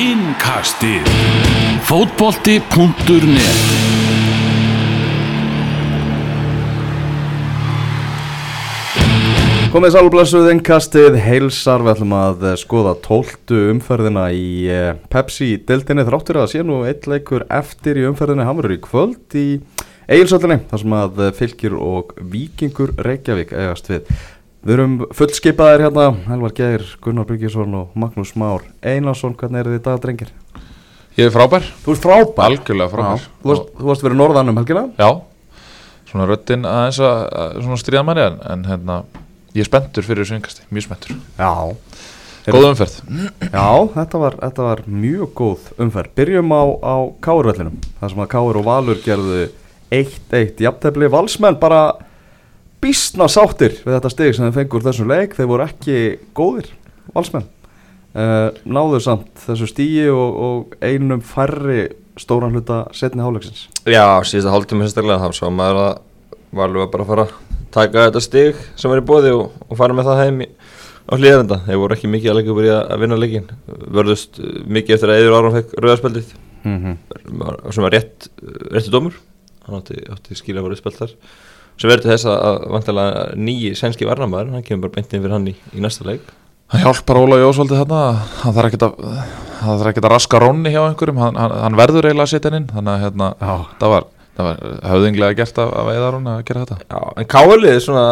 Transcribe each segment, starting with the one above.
Innkastið. Fótbolti.net Komið sálblessuð innkastið. Heilsar, við ætlum að eh, skoða tóltu umferðina í eh, Pepsi-deltinni þráttur að sé nú eitt leikur eftir í umferðinni, hann verður í kvöld í Egilsöllinni, þar sem að eh, fylgir og vikingur Reykjavík eigast við. Við erum fullskipaðir hérna, Helvar Geir, Gunnar Bryggjesson og Magnús Már Einarsson, hvernig er þið í dag, drengir? Ég er frábær, Þú ert frábær. algjörlega frábær Já, Þú varst, þú varst verið norðan um helgina? Já, svona röddinn aðeins að, svona stríða manni en, en hérna, ég er spenntur fyrir þessu yngasti, mjög spenntur Já. Góð umferð Já, þetta var, þetta var mjög góð umferð. Byrjum á, á Káurvellinum, þar sem að Káur og Valur gerðu 1-1 jafntefli. Valsmenn bara býstna sáttir við þetta stig sem þeim fengur þessum leik. Þeir voru ekki góðir, Valsmenn. Uh, náðu samt þessu stíi og, og einum færri stóran hluta setni hálfleiksins. Já, síðasta hálftíma sérstaklega þá sá maður var bara að fara að taka þetta stig sem var í bóði og, og fara með það heim í, á hlýðarenda. Þeir voru ekki mikið að leggja upp að vinna leikin. Vörðust uh, mikið eftir að Eður Áram fekk rauðarspöldið Mm -hmm. sem var rétt, rétti dómur. Hann átti, átti skilja að voru Sem verður þess að, að vantilega nýji sænski varnamæður, hann kemur bara beint inn fyrir hann í, í næsta leik. Það hjálpar Óla Jósvaldi þarna hann þarf ekkert að, hann þarf ekkert að raska rónni hjá einhverjum, hann, hann, hann verður eiginlega að setja hann inn, þannig að hérna, það var, það var höfðinglega gert af, af Eðar hún að gera þetta Já, en Káalið er svona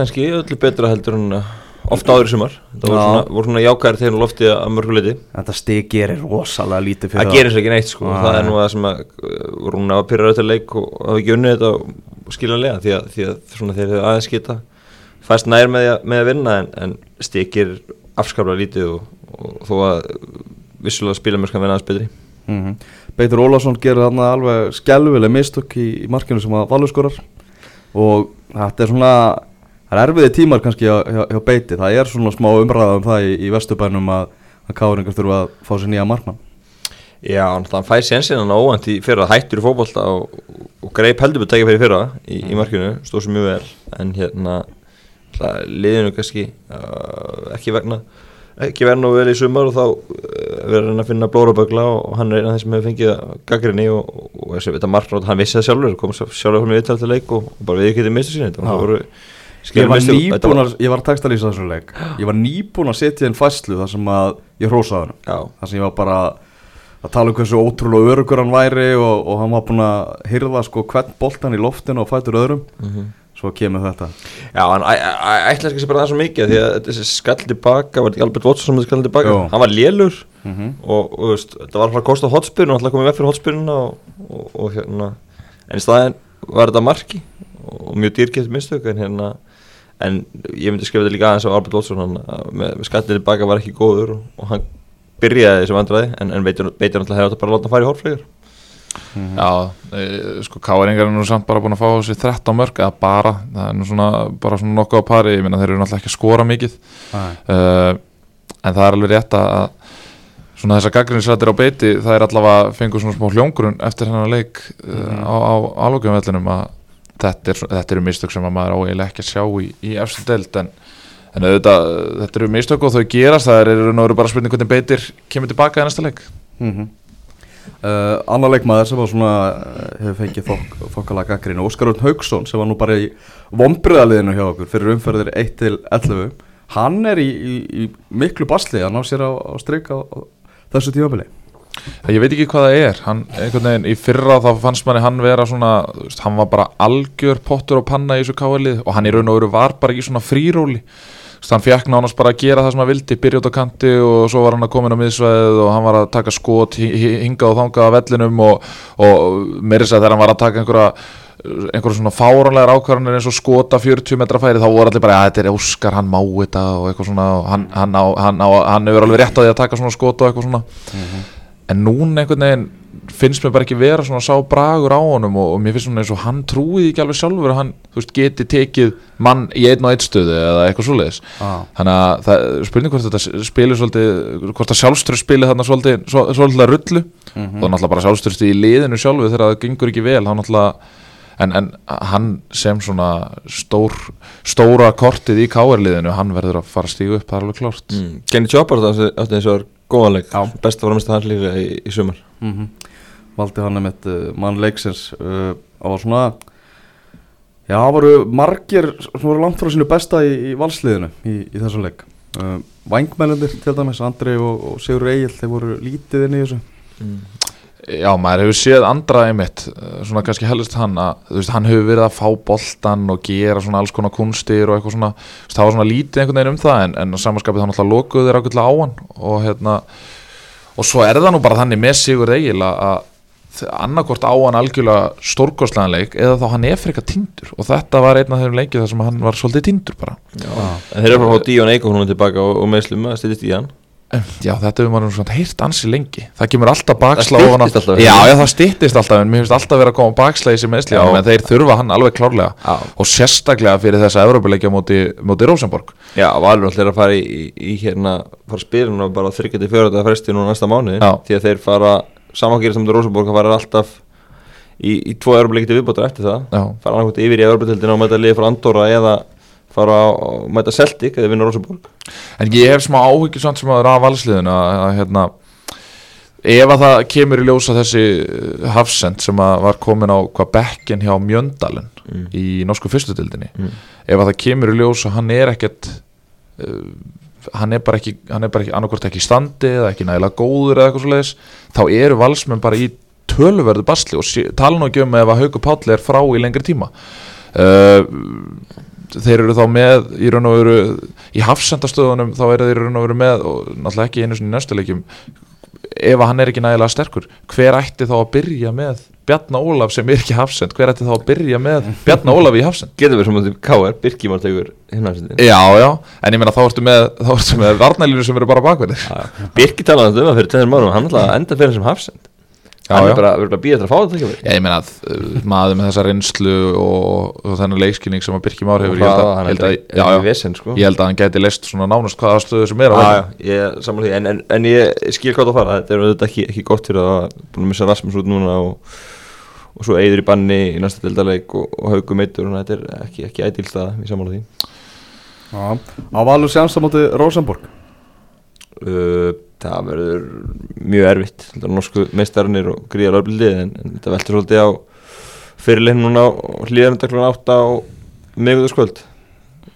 kannski öllu betra heldur en uh, oft áður sumar. Það voru svona, voru svona jákæðir þegar hún lofti að mörguleiti. Þetta stig gerir rosalega lítið fyrir Það gerir sér ekki neitt sko, Nei. það er nú það sem að uh, Rúna var pyrrar eftir leik og hafa ekki unnið þetta og, skiljanlega því að, því að svona þeir hefur aðeins geta fæst nær með, með að vinna en, en stikir afskaplega lítið og, og þó að vissulega spilamörskan vinna aðeins betri. mm Beitur Ólafsson gerir þarna alveg skelvileg mistök í, í markinu sem að Valur skorar og þetta er svona það er erfiði tímar kannski hjá, hjá, hjá Beiti. Það er svona smá umræða um það í, í Vesturbænum að, að Káringar þurfa að fá sér nýja markmann. Já, hann fæði sénsinn óvænt í fyrra. Hættur í fótbolta og, og greip heldur betur fyrir fyrra í, í markinu, stóð sér mjög vel. En hérna liðinu kannski uh, ekki vegna ekki verið nú vel í sumar og þá uh, verið hann að finna blórabögla og, hann er einn af þeim sem hefur fengið gaggrinni og, og, og þessi, þetta marknátt, hann vissi það sjálfur kom sjálfur hún við til þetta leik og, og bara við getið mistu sín þetta það voru Ég var, nýbúin að, ég var að textalýsa þessu leik. Ég var nýbúin að setja inn fæslu þar sem að ég hrósaði hann þar sem ég var bara að tala um hversu ótrúlega örugur hann væri og, og hann var búin að hyrða sko hvern boltan í loftinu og fætur öðrum. Mhm. Svo kemur þetta. Já, hann ætlaði ekki sér bara það svo mikið því að þessi skall tilbaka, var þetta Albert Watson sem skall tilbaka, Jú. hann var lélur. Mm -hmm. og, og veist, þetta var alltaf að kosta hotspyrun og alltaf komið vekk fyrir hotspyruna og, og, og hérna. En í staðin var þetta marki og mjög dýrkjöft mistök en hérna en ég myndi skrifa þetta líka aðeins á Albert Watson hann, að með, með skallin tilbaka var ekki góður og, og hann byrjaði þessi vandræði en, en veitur, alltaf hefði þetta bara að láta hann fara í hórflögur Já, e, sko Káringar er nú samt bara búin að fá þessi 13 mörg eða bara, það er nú svona bara svona nokkuð á pari, ég minna þeir eru náttúrulega ekki að skora mikið. Uh, en það er alveg rétt að að svona þessar gaggrinnsrættir á beiti það er allavega fengur svona smá hljóngrun eftir hennar leik uh, á, á alvegumvellinum að þetta, er, þetta eru mistök sem að maður á eiginlega ekki að sjá í, í eftir deild en, en auðvitað, þetta eru mistök og þau gerast það er nú bara spurning hvernig beitir kemur tilbaka í næsta leik. Mm uh, Annar leikmaður sem var svona uh, hefur fengið þokk, þokkalega gaggrínu Óskar Örn Haugsson sem var nú bara í vombriðaliðinu hjá okkur fyrir umferðir 1 til 11 hann er í, í, í miklu basli að ná sér á, á strik á, á þessu tímabili Ég veit ekki hvað það er, hann, einhvern veginn í fyrra þá fannst manni hann vera svona, veist, hann var bara algjör pottur og panna í þessu káalið og hann í raun og veru var bara í svona fríróli, veist, hann fekk nánast bara að gera það sem hann vildi, byrja út á kanti og svo var hann að koma inn á miðsvæðið og hann var að taka skot, hi- hi- hingað og þangað á vellinum og, og meiri sér þegar hann var að taka einhverja einhverjum svona fáranlegar ákvarðanir eins og skota 40 metra færi þá voru allir bara að þetta er Óskar, hann má þetta og eitthvað svona hann, hann, á, hann, á, hann hefur alveg rétt á því að taka svona skota og eitthvað svona en núna einhvern veginn finnst mér bara ekki vera svona sá bragur á honum og, og mér finnst svona eins og hann trúið ekki alveg sjálfur að hann þú veist, geti tekið mann í einn og einn stöðu eða eitthvað svoleiðis ah. þannig að það spurning hvort þetta spilir svolítið, hvort það sjálfströð spilir þarna svolítið, svo- svolítið að rullu og náttúrulega bara sjálfströðst í liðinu sjálfu þegar það gengur ekki vel, hann náttúrulega en, en hann sem svona stór, stóra kortið í káarliðinu hann verður að fara að stígu upp, það er alveg klárt mm. Og var góðanleik, Já. besta framist að hann líka í, í sumar. Mm valdi hann einmitt uh, mann leiksins uh, og var svona já, það voru margir sem voru langt frá sínu besta í, í valsliðinu í, í þessum leik. Uh, Vængmælendir til dæmis, Andri og, og Sigur Egil þeir voru lítið inn í þessu Já, maður hefur séð andra einmitt, eh, svona kannski helst hann að, þú veist, hann hefur verið að fá boltan og gera svona alls konar kunstir og eitthvað svona, þú veist, það var svona lítið einhvern veginn um það en, en samanskapið hann alltaf lokuðu þeir ákveðlega á hann og hérna, og svo er það nú bara þannig með Sigur Egil að, annarkvort á hann algjörlega stórkostleganleik eða þá hann er frekar tindur og þetta var einn af þeim leikið þar sem hann var svolítið tindur bara. En þeir eru að fá Díón Eikó hún tilbaka og, og meðslum að styrtist í hann Já, þetta hefur maður svona heyrt ansi lengi Það kemur alltaf baksla Það styttist alltaf. Já, já, það styttist alltaf En mér finnst alltaf vera að koma baksla í þessi meðsli. En þeir þurfa hann alveg klárlega Já. Og sérstaklega fyrir þessa Evrópuleikja móti, móti Rosenborg Já, Valur er að fara í, í, í hérna, fara að spila núna bara þryggjandi fjörða fresti núna næsta mánuði Já. því að þeir fara, samangerið saman til Rosenborg að fara alltaf í, í tvo Európa-leikti viðbótar eftir það fara eða að mæta Celtic eða vinna Rosenborg En ég hef smá áhyggjur samt sem að vera af valsliðinu að, að hérna Ef að það kemur í ljósa þessi uh, hafsend sem að var komin á hvað bekkin hjá Mjöndalen Mm. í norsku fyrstutildinni Mm. ef að það kemur í ljósa hann er ekkert uh, hann er bara ekki, hann er bara ekki annarkvort ekki standi eða ekki nægilega góður eða eitthvað svo leiðis þá eru valsmenn bara í töluverðu basli og tala nú ekki um ef að Hauku Páll er frá í lengri tíma uh, þeir eru þá með í raun og veru í hafsendastöðunum þá eru þeir í raun og veru með og náttúrulega ekki einu sinni í næstu leikjum ef hann er ekki nægilega sterkur hver ætti þá að byrja með Bjarna Ólaf sem er ekki hafsend? Hver ætti þá að byrja með Bjarna Ólaf í hafsend? Getur verið sem að KR, Birkimar tegur já já, en ég meina þá ertu með þá ertu með varnælinu sem eru bara bakverðir Birki talaði um það fyrir tennir márum hann ætlaði að enda fyrir sem hafsend Já, hann já. er bara, að býja eftir að fá þetta ekki Já, ég meina að uh, maður með þessa reynslu og, og þennan leikskynning sem að Birkir Már hefur, ég held að, hann held að, ekki já, já, vesen ég held að hann gæti leist svona nánast hvaða stöðu sem er á því, en, en, en ég skil hvað það fara, þetta er auðvitað ekki, ekki gott fyrir að búin að missa Rasmus út núna og, og svo Eidur í banni í næsta deildaleik og, og Hauku meittur og þetta er ekki, ekki ædil það í saman því. Já, á Valur sjansa móti Rosenborg uh, Það verður mjög erfitt, þetta er norsku meistarnir og gríðar öflið en, en þetta veltur svolítið á fyrirlegin núna og hlýðarndaklun átta á miðgutaskvöld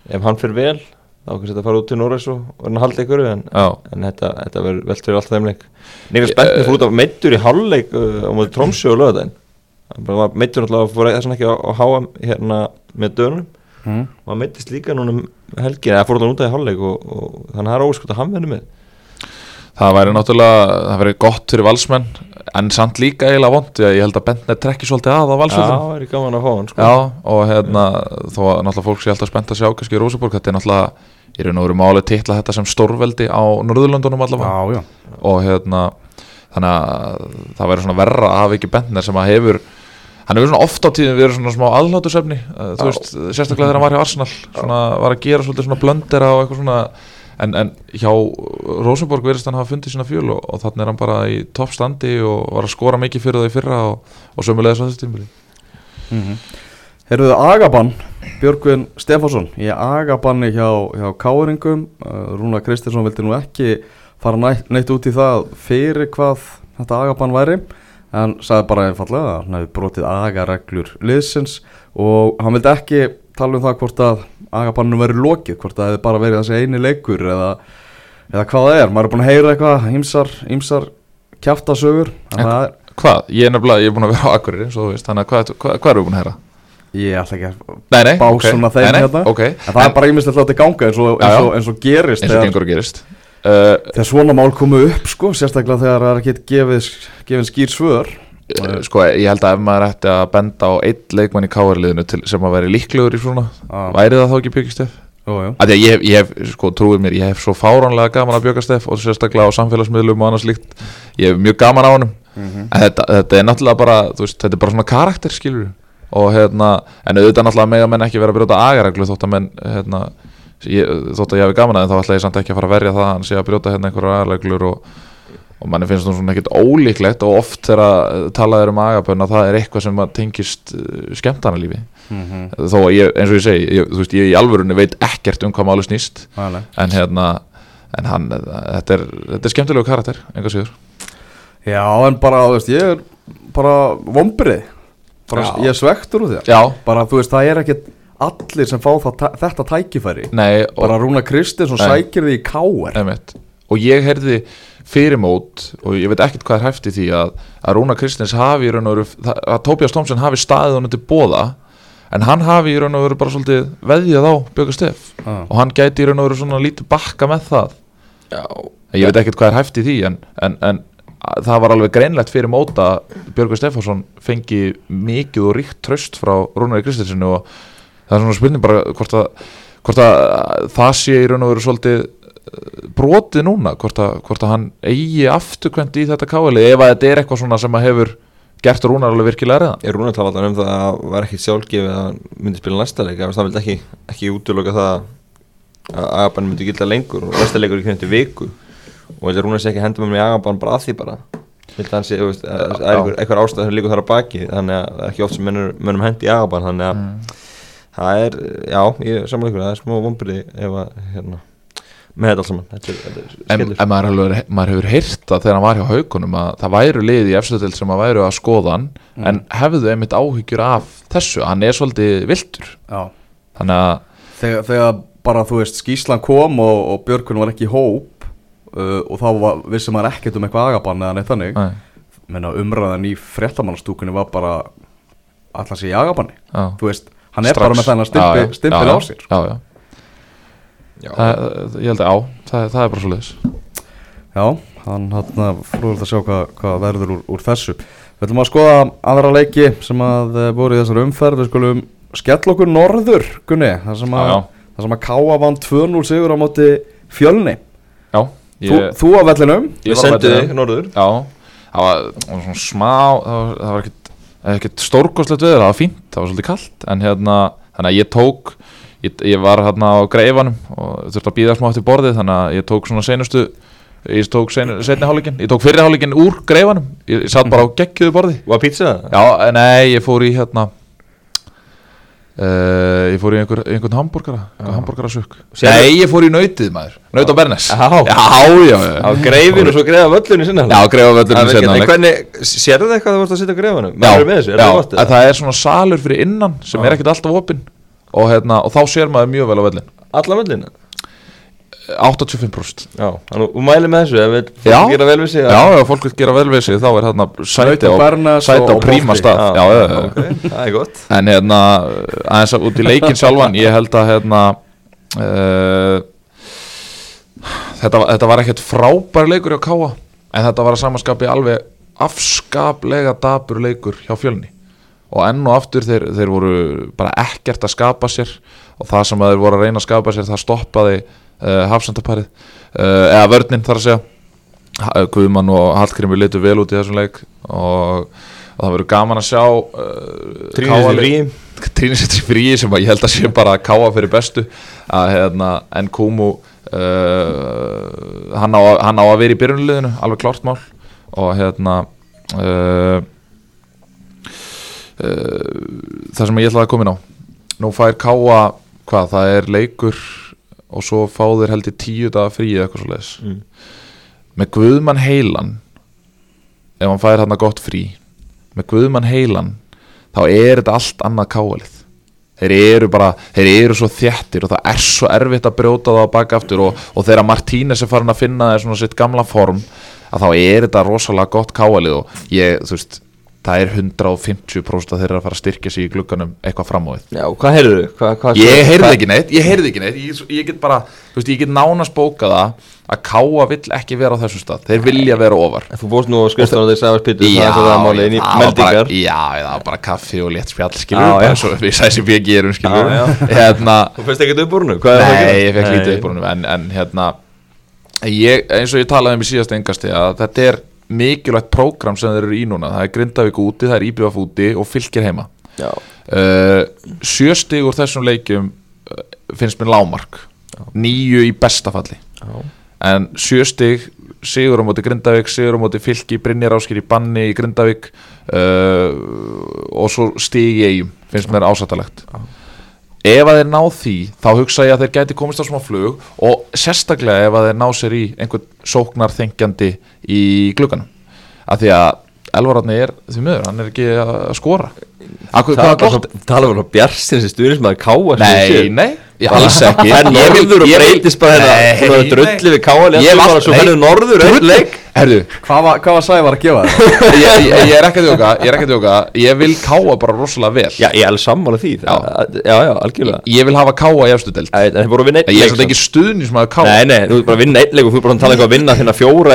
ef hann fyrir vel þá kannski þetta fara út til Norræs og verður að halda ykkur en en þetta, þetta verður veltur alltaf þeim leik. Niklas Bentner fór út af meittur í hálfleik uh, á móti Tromsjö og hann var meittur alltaf fór þess vegna ekki á, á HM hérna með dönunum mm. og hann meittist líka núna um helgin eða fór alltaf út af í hálfleik og, og þannig að það er óskot að hann verður með það væri náttúrulega, það væri gott fyrir valsmenn en samt líka eiginlega vond ég held að Bentner trekki svolítið að á Já, valsvöldum það er gaman að fá hann sko. Já, og hérna þó að náttúrulega fólk sé alltaf spennt að sjá kannski í Rósaborg, þetta er náttúrulega í raun og veru málið titla þetta sem stórveldi á Norðurlöndunum allavega. Já, já. Og hérna þannig að það væri svona verra hafa ekki Bentner sem að hefur hann hefur svona oft á tíðin verið svona smá aðlátusefni uh, þú Já. veist, sérstaklega þegar hann var hjá Arsenal svona, var að gera svolítið svona blöndera og eitthvað svona en, en hjá Rosenborg verðist hann hafa fundið sína fjöl og, og þannig er hann bara í toppstandi og var að skora mikið fyrir það í fyrra og, og sömulegis á þessu tímuli mm Herruðu Agabann, Björgvin Stefánsson í Agabanni hjá, hjá Káringum uh, Rúna Kristinsson vildi nú ekki fara nætt, neitt út í það fyrir hvað þetta Agabann væri en sagði bara einfallega að hann hefði brotið agareglur liðsins og hann vildi ekki tala um það hvort að Agabannum verið lokið, hvort það hefði bara verið þessi eini leikur eða, eða hvað það er, maður er búin að heyra eitthvað En- þannig að Hvað? Ég er nefnilega, ég er búin að vera á Akureyri eins og þú veist, þannig að hvað, hvað, hvað við búin að heyra? ég ætla ekki að Bá ok, svona þeim nei, nei, hérna. ok. En það er bara ímislegt látið ganga eins og, eins og, eins og gerist eins og þegar, gerist. Uh, þegar svona mál komu upp sko, sérstaklega þegar það er ekki gefið, skýr svör Sko, ég held að ef maður ætti að benda á eitt leikmann í káarliðinu sem að veri líklegur í svona Ah. væri það þá ekki Björgistef? Að ég hef, ég hef, sko, trúið mér, ég hef svo fáránlega gaman að Björgastef og sérstaklega á samfélagsmiðlum og annars líkt ég hef mjög gaman á honum Mhm. en þetta, þetta er náttúrulega bara, veist, þetta er bara svona karakter skilur og hérna, en auðvitað náttúrulega mega menn ekki vera að brjóta agareglu þótt að menn, hérna ég, þótt að ég hafi gaman að þá ætla ég samt ekki að fara að verja það að hann sé að brjóta hérna einhverjar agareglur og, og manni finnst það svona ekkert ólíklegt og oft þegar talað er um agabönn að það er eitthvað sem að tengist uh, skemmtanalífi. Mhm. þó að ég, eins og ég segi, ég, þú veist, ég í alvörunni veit ekkert um hvað máli snýst. Nei. en hérna en hann, þetta er, þetta er skemmtilegu karakter, enga síður. Já, en bara, þú veist, ég er bara vombrið bara, Já. Ég er svektur úr því. Já, Bara, þú veist, það er ekkert allir sem fá það, þetta tækifæri. Nei, og, Bara Rúna Kristinsson Nei. sækir því í káer og ég heyrði fyrir mót og ég veit ekkert hvað er hæft í því að, að Rúna Kristins hafi í raun og veru að Tóbjás Tómsen hafi staðið honum til bóða en hann hafi í raun og veru bara svolítið veðjað á Björgur Stef. Já. og hann gæti í raun og veru svona lítið bakka með það. Já, En ég veit ekkert hvað er hæft í því en, en, en það var alveg greinlegt fyrir móta að Björgur Stefánsson fengi mikið og ríkt tröst frá Rúnari Kristinsinu og það er svona spurning bara hvort að, hvort að það sé í raun og veru svolítið brotið núna hvort að, hvort að hann eigi afturkvæmt í þetta káli ef að þetta er eitthvað svona sem að hefur gert Rúnar alveg virkilega reðan Ég rúna að tala alltaf um það að það var ekkit sjálfgefið að hann myndi spila næsta leik? Það vildi ekki, ekki útloka það að Agabann myndi gilda lengur og næsta leikur ekki nefndi viku? Og þetta rúna sér ekki henda með í Agabann bara að því bara? Sé, það er einhver, einhver ástæð sem líkur þar að baki þannig að það er ekki oft sem mönnum hendi Agabann þannig að það er, já, ég saman ykkur það er smá vombriði ef að hérna, með þetta alls saman. Þetta er, þetta er en, en maður, alveg, maður hefur heyrt það þegar hann var hjá haugunum að það væru lið í efstöðild sem að væru að skoða hann en hefðu einmitt áhyggjur af þessu, hann er svolítið viltur Já. Þannig að þegar, þegar bara þú veist skýslan kom og, og Björkun var ekki í hóp uh, og þá var, vissi maður ekkert um eitthvað agabann eða neitt þannig. Nei, menna umræðan í fréttamannastúkunni var bara allan sé í agabanni. Þú veist, hann er Strax. bara með þennan stimpil, á sér já, já. Já, Það, ég held að já, það, það er bara svo leiðis já, hann hann frúður að sjá hvað, hvað verður úr, úr þessu. Við ætlum að skoða aðra leiki sem að uh, voru í þessari umferð. Við skulum skell okkur norður Gunni, það sem að, Já, já. það sem að Káa vann 2-0 sigur á móti fjölni. Já, þú, ég, þú á vellinum? ég Við á vellinum. þig norður. Já, það var, var svona smá það var, var ekkit stórkostlegt veður það var fínt, það var svolítið kalt en hérna, þannig að ég tók ég, ég var hérna á greifanum og þurfti að býða smá eftir borðið þannig að ég tók svona seinustu ég tók senu, setni hálfleikin, ég tók fyrri hálfleikin úr greifanum, ég, satt bara á geggjöðu borði. Var pizza? Já, eh, nei, ég fór í hérna uh, ég fór í einhver, einhvern hambúrgara einhver hambúrgarasök Sérðu- Nei, ég fór í nautið maður, naut á Bernes. Já. já, já, já, Á greifinu og svo greiða völlunni sinna. Já, greifa völlurinn En seinna hvernig, sérðu það eitthvað að þú vorst að sitja á greifanum? Já, já. það það er svona salur fyrir innan sem er ekkert alltaf opinn og, hérna, og þá sér maður mjög vel á vellin Alla völlina? 85% Já, þannig þú mæli með þessu ef fólk gera vel við sig Já, ef fólk vil gera vel við sig þá er hérna sæti á sæti á príma stað. Já, já, já, ok, það er gott. En hérna, aðeins að út í leikin sjálfan Ég held að hérna uh, þetta, var- þetta var ekkert frábær leikur hjá Káa En þetta var að samanskapi alveg afskaplega dabur leikur hjá fjölni Og enn og aftur þeir, þeir voru bara ekkert að skapa sér. Og það sem þeir voru að reyna að skapa sér Það stoppaði uh, hafsendaparið uh, Eða vörnin þar að segja. Ha- Guðmann og Hallgrimur litu vel út í þessum leik. Og, og það verður gaman að sjá uh, leik- frí sem ég held að sé bara að káa fyrir bestu. Að hérna en Kumu hann, á, hann á að vera í byrjunliðinu alveg klárt mál. Og hérna það sem ég ætlaði að koma inn á. Nú fær káa hvað það er leikur og svo fá þeir held í tíu daga frí eða eitthvað svo leiðis Mm. með Guðmann heilan ef hann fær hann gott frí með Guðmann heilan þá er þetta allt annað káalið þeir eru bara, þeir eru svo þjættir og það er svo erfitt að brjóta það á baka aftur og, og þegar Martínez er farin að finna það svona sitt gamla form að þá er þetta rosalega gott káalið og ég, þú veist það er 150% að þeir eru að fara að styrkja sig í glugganum eitthvað fram á við. Já, hvað heyrðu? Hva, ég heyrði ekki neitt, ég heyrði ekki neitt. Ég, ég get bara, þú veist, ég get nánast bókað það að káa vill ekki vera á þessum stað. Þeir vilja vera ofar. Þú bóst nú skrifstofan þegar það er var meldingar. Já, það var bara kaffi og létt spjall skilur bara svo við sæsum við gerum skilur Já, við hérna, Þú fyrst ekkert upp úr húnu? Hvað er það að nei, ég fekk lítið upp úr húnum en, en hérna ég, eins og ég talaði um í síðast mikilvægt prógram sem þeir eru í núna. Það er Grindavík úti, það er IBF úti og fylgir heima. Já, uh, sjöstig úr þessum leikjum uh, finnst mér lámark nýju í besta falli. Já, en sjöstig sigur á móti Grindavík, sigur á móti fylki Brynjar Áskir í banni í Grindavík uh, og svo stig í eigum finnst mér ásættalegt ef að þeir ná því þá hugsa ég að þeir gæti komist á smá flug og sérstaklega ef að þeir ná sér í einhvern sóknar þengjandi í glugganum. Af því að Elvararni er því miður, hann er ekki að skora Akkur, Það bara gott? tala bara bjarstinn sem stuðnismæður káa Nei, nei, alls ekki. Það Ég vil- vil- breytist bara hérna. Er drulli við káa Ég allt- Svo fennur norður Herðu, Hvað var, var Sævar að gefa þér? ég, ég, ég er ekki að djóka Ég er ekki að djóka. Ég vil káa bara rosalega vel. Já, ég er alveg sammála því. Það- Já, já, algjörlega. Ég vil hafa káa í Það að einn Ég er svolítið ekki stuðnins með að káa Nei, nei, þú er bara að vinna einn leik og þú er bara að tala eitthvað að vinna þérna fjóra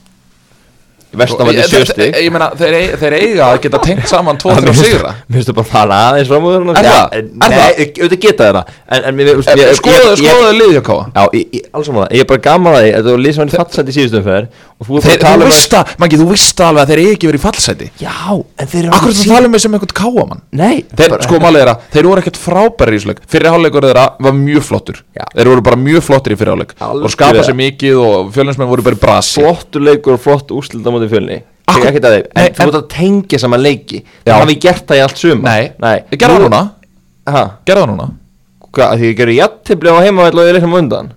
Vestan var Ég, meina, þeir, eig- þeir eiga að geta tengt saman 2-3 sigra. Mér finnst þú bara að fara aðeins fram úr Er það? Er Nei, það? auðvitað geta þeirra þú veist, ég- Skoðaðu káa Já, alls saman það, ég er bara gaman að því Þetta var lið sem hann fattsætt í síðustum Og þú er að þú tala um veist að, Maggi, þú veist alveg að þeir eigi ekki verið í fallseti Já, en þeir eru Akkur þú tala um mig sem einhvern káamann Nei, sko málið er að þeir voru ekkert frábæri í þessleik Fyrir hálfleikur þeirra Já. Þeir móti fjölni. Akkur- að en þú ert að tengja saman leiki. Já. Það hafi gert það í allt suma Nei, Nei. Ég gerði það Nú- núna. Ha, Gerði það núna. Hvað, því ég gerði jættibli á heimavall og ég leiknum undan?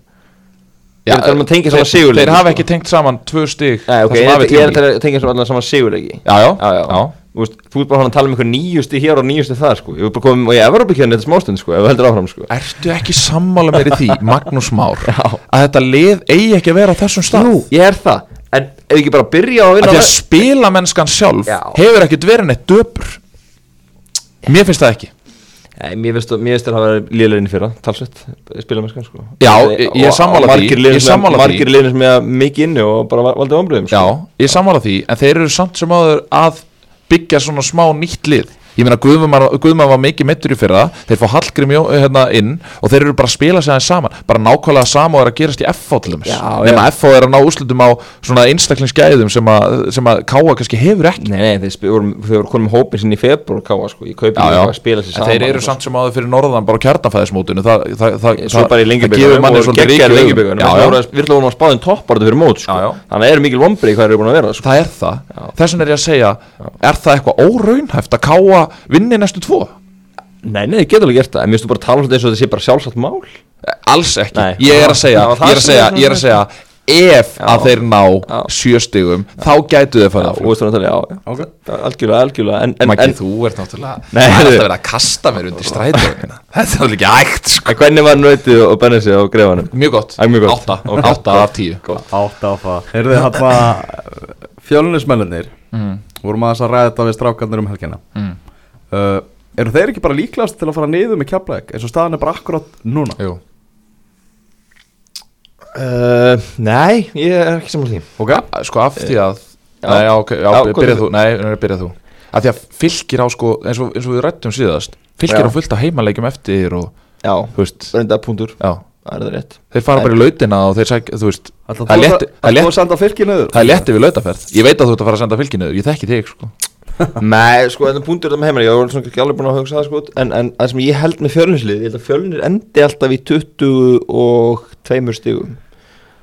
Er að tala um að þeir, þeir hafa ekki tengt saman tvö stig Nei, ok, það sem ég, er að tengja saman sigurleiki. Já, já, já, já. Þú, ert bara hann að tala um einhver nýjusti hér og nýjusti þar sko. Ég er bara komið og ég er Evropakjörni þetta smástund sko, ef þú heldur áfram sko. Ertu ekki sammála í því, Magnús Már Já. Að þetta lið eigi ekki að vera á þessum stað? Jú, ég er það Ef ekki bara byrja á að Að vinna því að spila mennskan sjálf Já. Hefur ekkert verið neitt döpur. Mér finnst það ekki. Nei, mér finnst þér að vera líðleginn fyrra, talsvett, spila með skan sko. Já, ég- ég sammála því, margir sem er mikið inni og bara va- valdið ombröðum Já, ég sammála því En þeir eru samt sem áður að byggja svona smá nýtt lið Ég meina Guðmann var, mikið meittur í fyrra. Þeir fá Hallgrim Jó- hérna inn Og þeir eru bara að spila sig aðeins saman. Bara nákvæmlega sama og er að gerast í FH til dæmis. Já. FH er að ná úrslutum á svona einstaklingsgæðum sem sem að Káa kannski hefur ekki. Nei, nei, þeir, voru, konum hópin sinni í februar káa sko, ég kaupi Já, já. að spila En saman þeir eru samt sem áður fyrir norðan bara á kjarnafæðismótinu. Það, það, það, Svo bara í það gefur manni og svolítið geggjar ríkju lengjubíkarnum Já, já. Við ætlum sko. Að vera þess að að Káa vinni næstu tvo? Nei, nei, þeir geta alveg gert það En mér finnst þú bara að tala um þetta eins og þetta sé bara sjálfsagt mál Alls ekki, Nei. ég er að segja var það Ég er að sem segja, er ég er að segja Ef Já. að þeir ná Já. sjö stigum Þá gætu Já, farið og áfram veist þú náttúrulega, já, já Ok. Já, Algjörlega, algjörlega En, en, Maggi, en, þú ert náttúrulega Nei, Það er alltaf verið að kasta mér undir strætóðina Þetta er náttúrulega ekki ægt sko. en hvernig var nöytið og bennið sig á greifanum? Mjög gott, Æ, mjög gott. átta, Ok. átta af tíu Átt á það Heyrðu hann fjölunismennir mm. vorum aðeins að ræða þetta við strákarnir um helgina Mm. Uh, Eru þeir ekki bara líklegast til að fara niður með kjapleik eins og staðan er bara akkurat núna Jú. Uh, nei, ég er ekki saman því Ok? Sko af því að Já. Nei, já, ok, já, Já, byrjað þú Nei, nei, byrjað þú Af því að fylgir á sko eins og, eins og við rættum síðast Fylgir Já. á fullt af heimaleikjum eftir og Já, reynda punktur já Það er það rétt Þeir fara bara í lautina og þeir sækja, þú veist Það er að- að niður? Létti við lautaferð Ég veit að þú ert að fara að senda fylginu Ég þekki þig sko Nei, sko, þetta er punktur þetta með heimari Ég var svona ekki alveg búin að hugsa það, sko. En, en það sem ég held með fjölnislið Ég held að fjölnir endi alltaf í 22 stigum.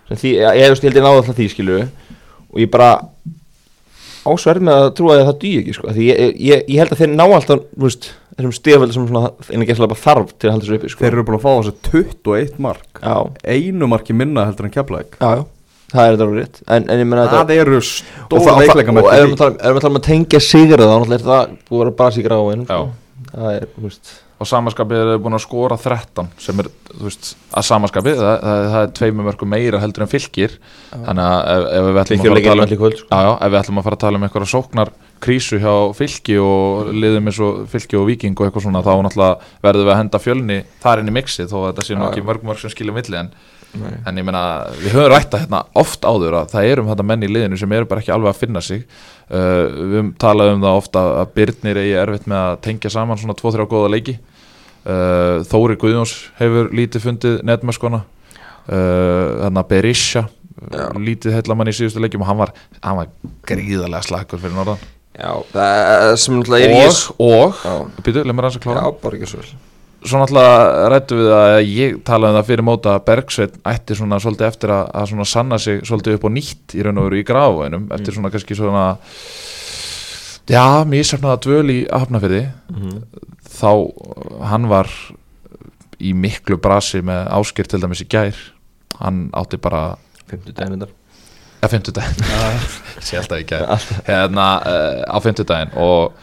Sem því, ég, ég, held ég náði alltaf því, skilu Og ég bara ásverð með að trúa að það dýi ekki, sko. Því ég, ég, ég held að þeir ná alltaf, veist Þessum stigaföldi sem svona, einu gæslega bara þarf til að halda þessu uppi, sko. Þeir eru búin að fá þessi 21 mark. Já, Einu marki minna heldur en kjapleik já, já Það er þetta alveg rétt. En, en ég menna þetta Það eru stóra veikleika og, með og erum við að tala um- að um að tengja sigra þá náttúrulega er það búið að vera bara sigra á einu Já. það er, þú veist. Og samanskapið er búin að skora 13 sem er, þú veist, að samanskapið það, það, það er tveimur mörgum meira heldur en fylgir þannig að ef, ef við ætlum að fara að leikir tala í kvöld, sko. já, já, ef við ætlum að fara að tala um einhverja sóknar krísu hjá fylki og liðum eins og fylki og viking og eitthvað svona þá náttúrulega verðum við að henda fjölni þar inn í mixið þó að þetta sé nú ekki já. mörg mörg sem skilja milli en, en ég meina við höfum rætta hérna oft áður að það erum þetta menn í liðinu sem eru bara ekki alveg að finna sig. Uh, við höfum talað um það ofta að Byrnir eigi erfitt með að tengja saman svona 2-3 góða leiki. Uh, Þóri Guðjóns hefur lítið fundið netmöskona uh, að Berisha Já. lítið hellamann í síðustu leikjum og hann var, hann var gríðarlega slakur fyrir norðan Já, það sem náttúrulega er í og, og Já, býtu, leið mér aðeins að já klára bara ekki svo vel svo náttúrulega rættu við að ég talaði um það fyrir móta að Bergsveit ætti svona svolítið eftir að, að svona sanna sig svolítið upp á nýtt í raun og veru í grafuðinum eftir svona kannski svona já, mísafnaða dvöl í Hafnafyrði þá uh, hann var í miklu brasi með áskir til dæmis í gær. Hann átti bara 50 daginn þetta að 50 daginn sé alltaf í gær. Hérna uh, á 50 daginn og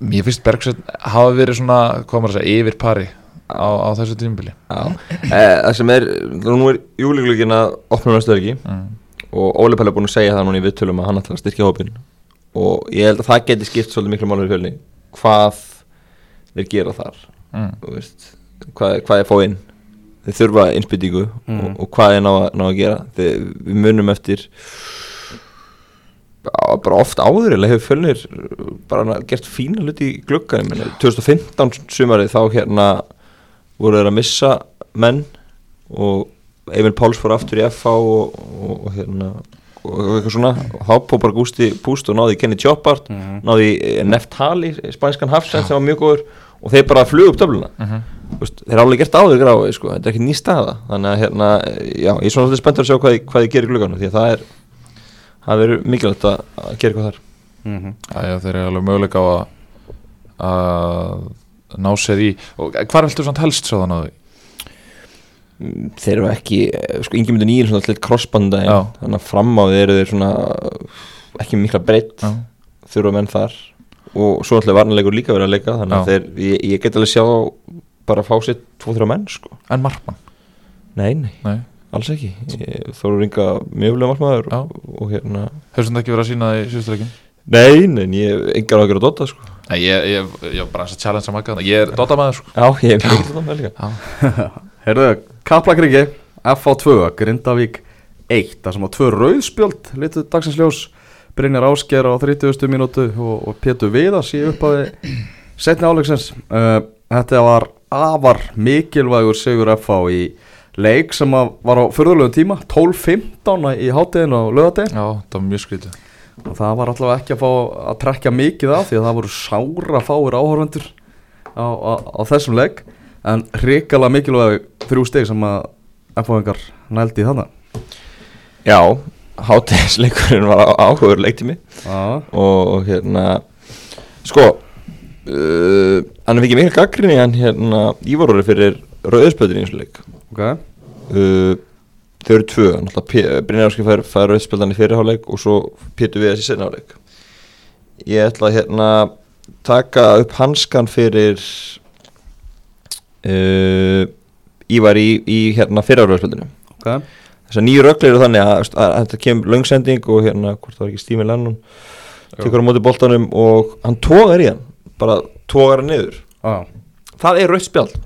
mér finnst Bergsveit hafa verið svona, hvað maður að segja, yfir pari á, á þessu tímubili Já, eh, það sem er, nú er júliglugin að opna næstu ekki mm. og Óli Pall er búin að segja það núna í viðtölum að hann ætlar að styrkja hópin og ég held að það geti skipt svolítið miklu málur í fjölni hvað þeir gera þar Mm. veist, hvað, hvað er fá inn þeir þurfa innspýtingu Mm. og, og hvað er ná, ná að gera þeir, við munum eftir bara oft áður eða hefur fjölnir bara gert fína hluti í glugga 2015 sumarið þá hérna voru þeir að missa menn og Emil Páls fór aftur í FH og, og, og hérna og eitthvað svona og þá pópar Gústi Púst og náði Kenny Choppart Mhm. náði eh, Neftali, spænskan Hafsend sem var mjög góður og þeir bara flug upp töfluna Mhm. Þú veist, þeir alveg gert áður gráði sko. þetta er ekki ný staða þannig að hérna, já, ég er svona svolítið spenntur að sjá hvað, hvað þið gerir glugganum því að það er það verður mikilvægt að, að gera eitthvað þar Mhm. Já, já, þeir eru alveg möguleika á að að ná sér í og hvað viltu svona helst svo þannig að? Mm, þeir eru ekki, sko, yngi myndu nýjum svona allir crossbanda Já. þannig að fram á þeir eru þeir svona ekki mikla breytt þurfa menn þar og svo náttúrulega varnarleikur líka verið að leika þannig að þeir, ég, ég get alveg sjá bara fá sér tvo-þrjá menn sko. en Markmann? Nei, nei, Nei, alls ekki. Þóru ringa mjög vel markmaður Já. og, og hérna hefur svona ekki verið að sína það í síðustleikin? nei, nei, ég hef engar ágjör að dotta sko. Nei, ég, ég, ég var bara að challenge að maka Ég er dotamaður sko. Já, ég hef mikið dotta með líka. Herðu, Kaplakringi, FH2, Grindavík 1, það sem á tvö rauðspjöld litur dagsins ljós, Brynjar Ásker á 30. mínútu og, og Pétur Viðars í upphafi setni áleiksins uh, þetta var afar mikilvægur sigur FH í leik sem var á förðulegu tíma 12.15 í háttegin og lögadegin Já, það var mjög skrítið. Og það var allavega ekki að fá að trekja mikið af því að það voru sára fáir áhorfendur á, á, á þessum leik. En hrikalega mikilvæg þrjú steg sem að FH-engar nældi þannig já, hátegisleikurinn var áhugur leiktími. Og hérna sko uh, hann er ekki mikil gaggrinni hann hérna Ívarúri fyrir rauðspöldur í eins og leik. Ok. Uh, þau eru tvö náttúrulega Brynjarski fær, fær rauðspöldan í fyrirháleik og svo Pétur við þessi senháleik ég ætla að hérna taka upp hanskan fyrir uh, Ívar í, í hérna fyrirháleikspöldinu ok. Þessar nýju röglir eru þannig að, að, að þetta kemur löngsending og hérna, hvort það var ekki Stími Lennon tekur á móti boltanum og hann tógar í hann bara tógar hann niður. Já, það er rautt spjald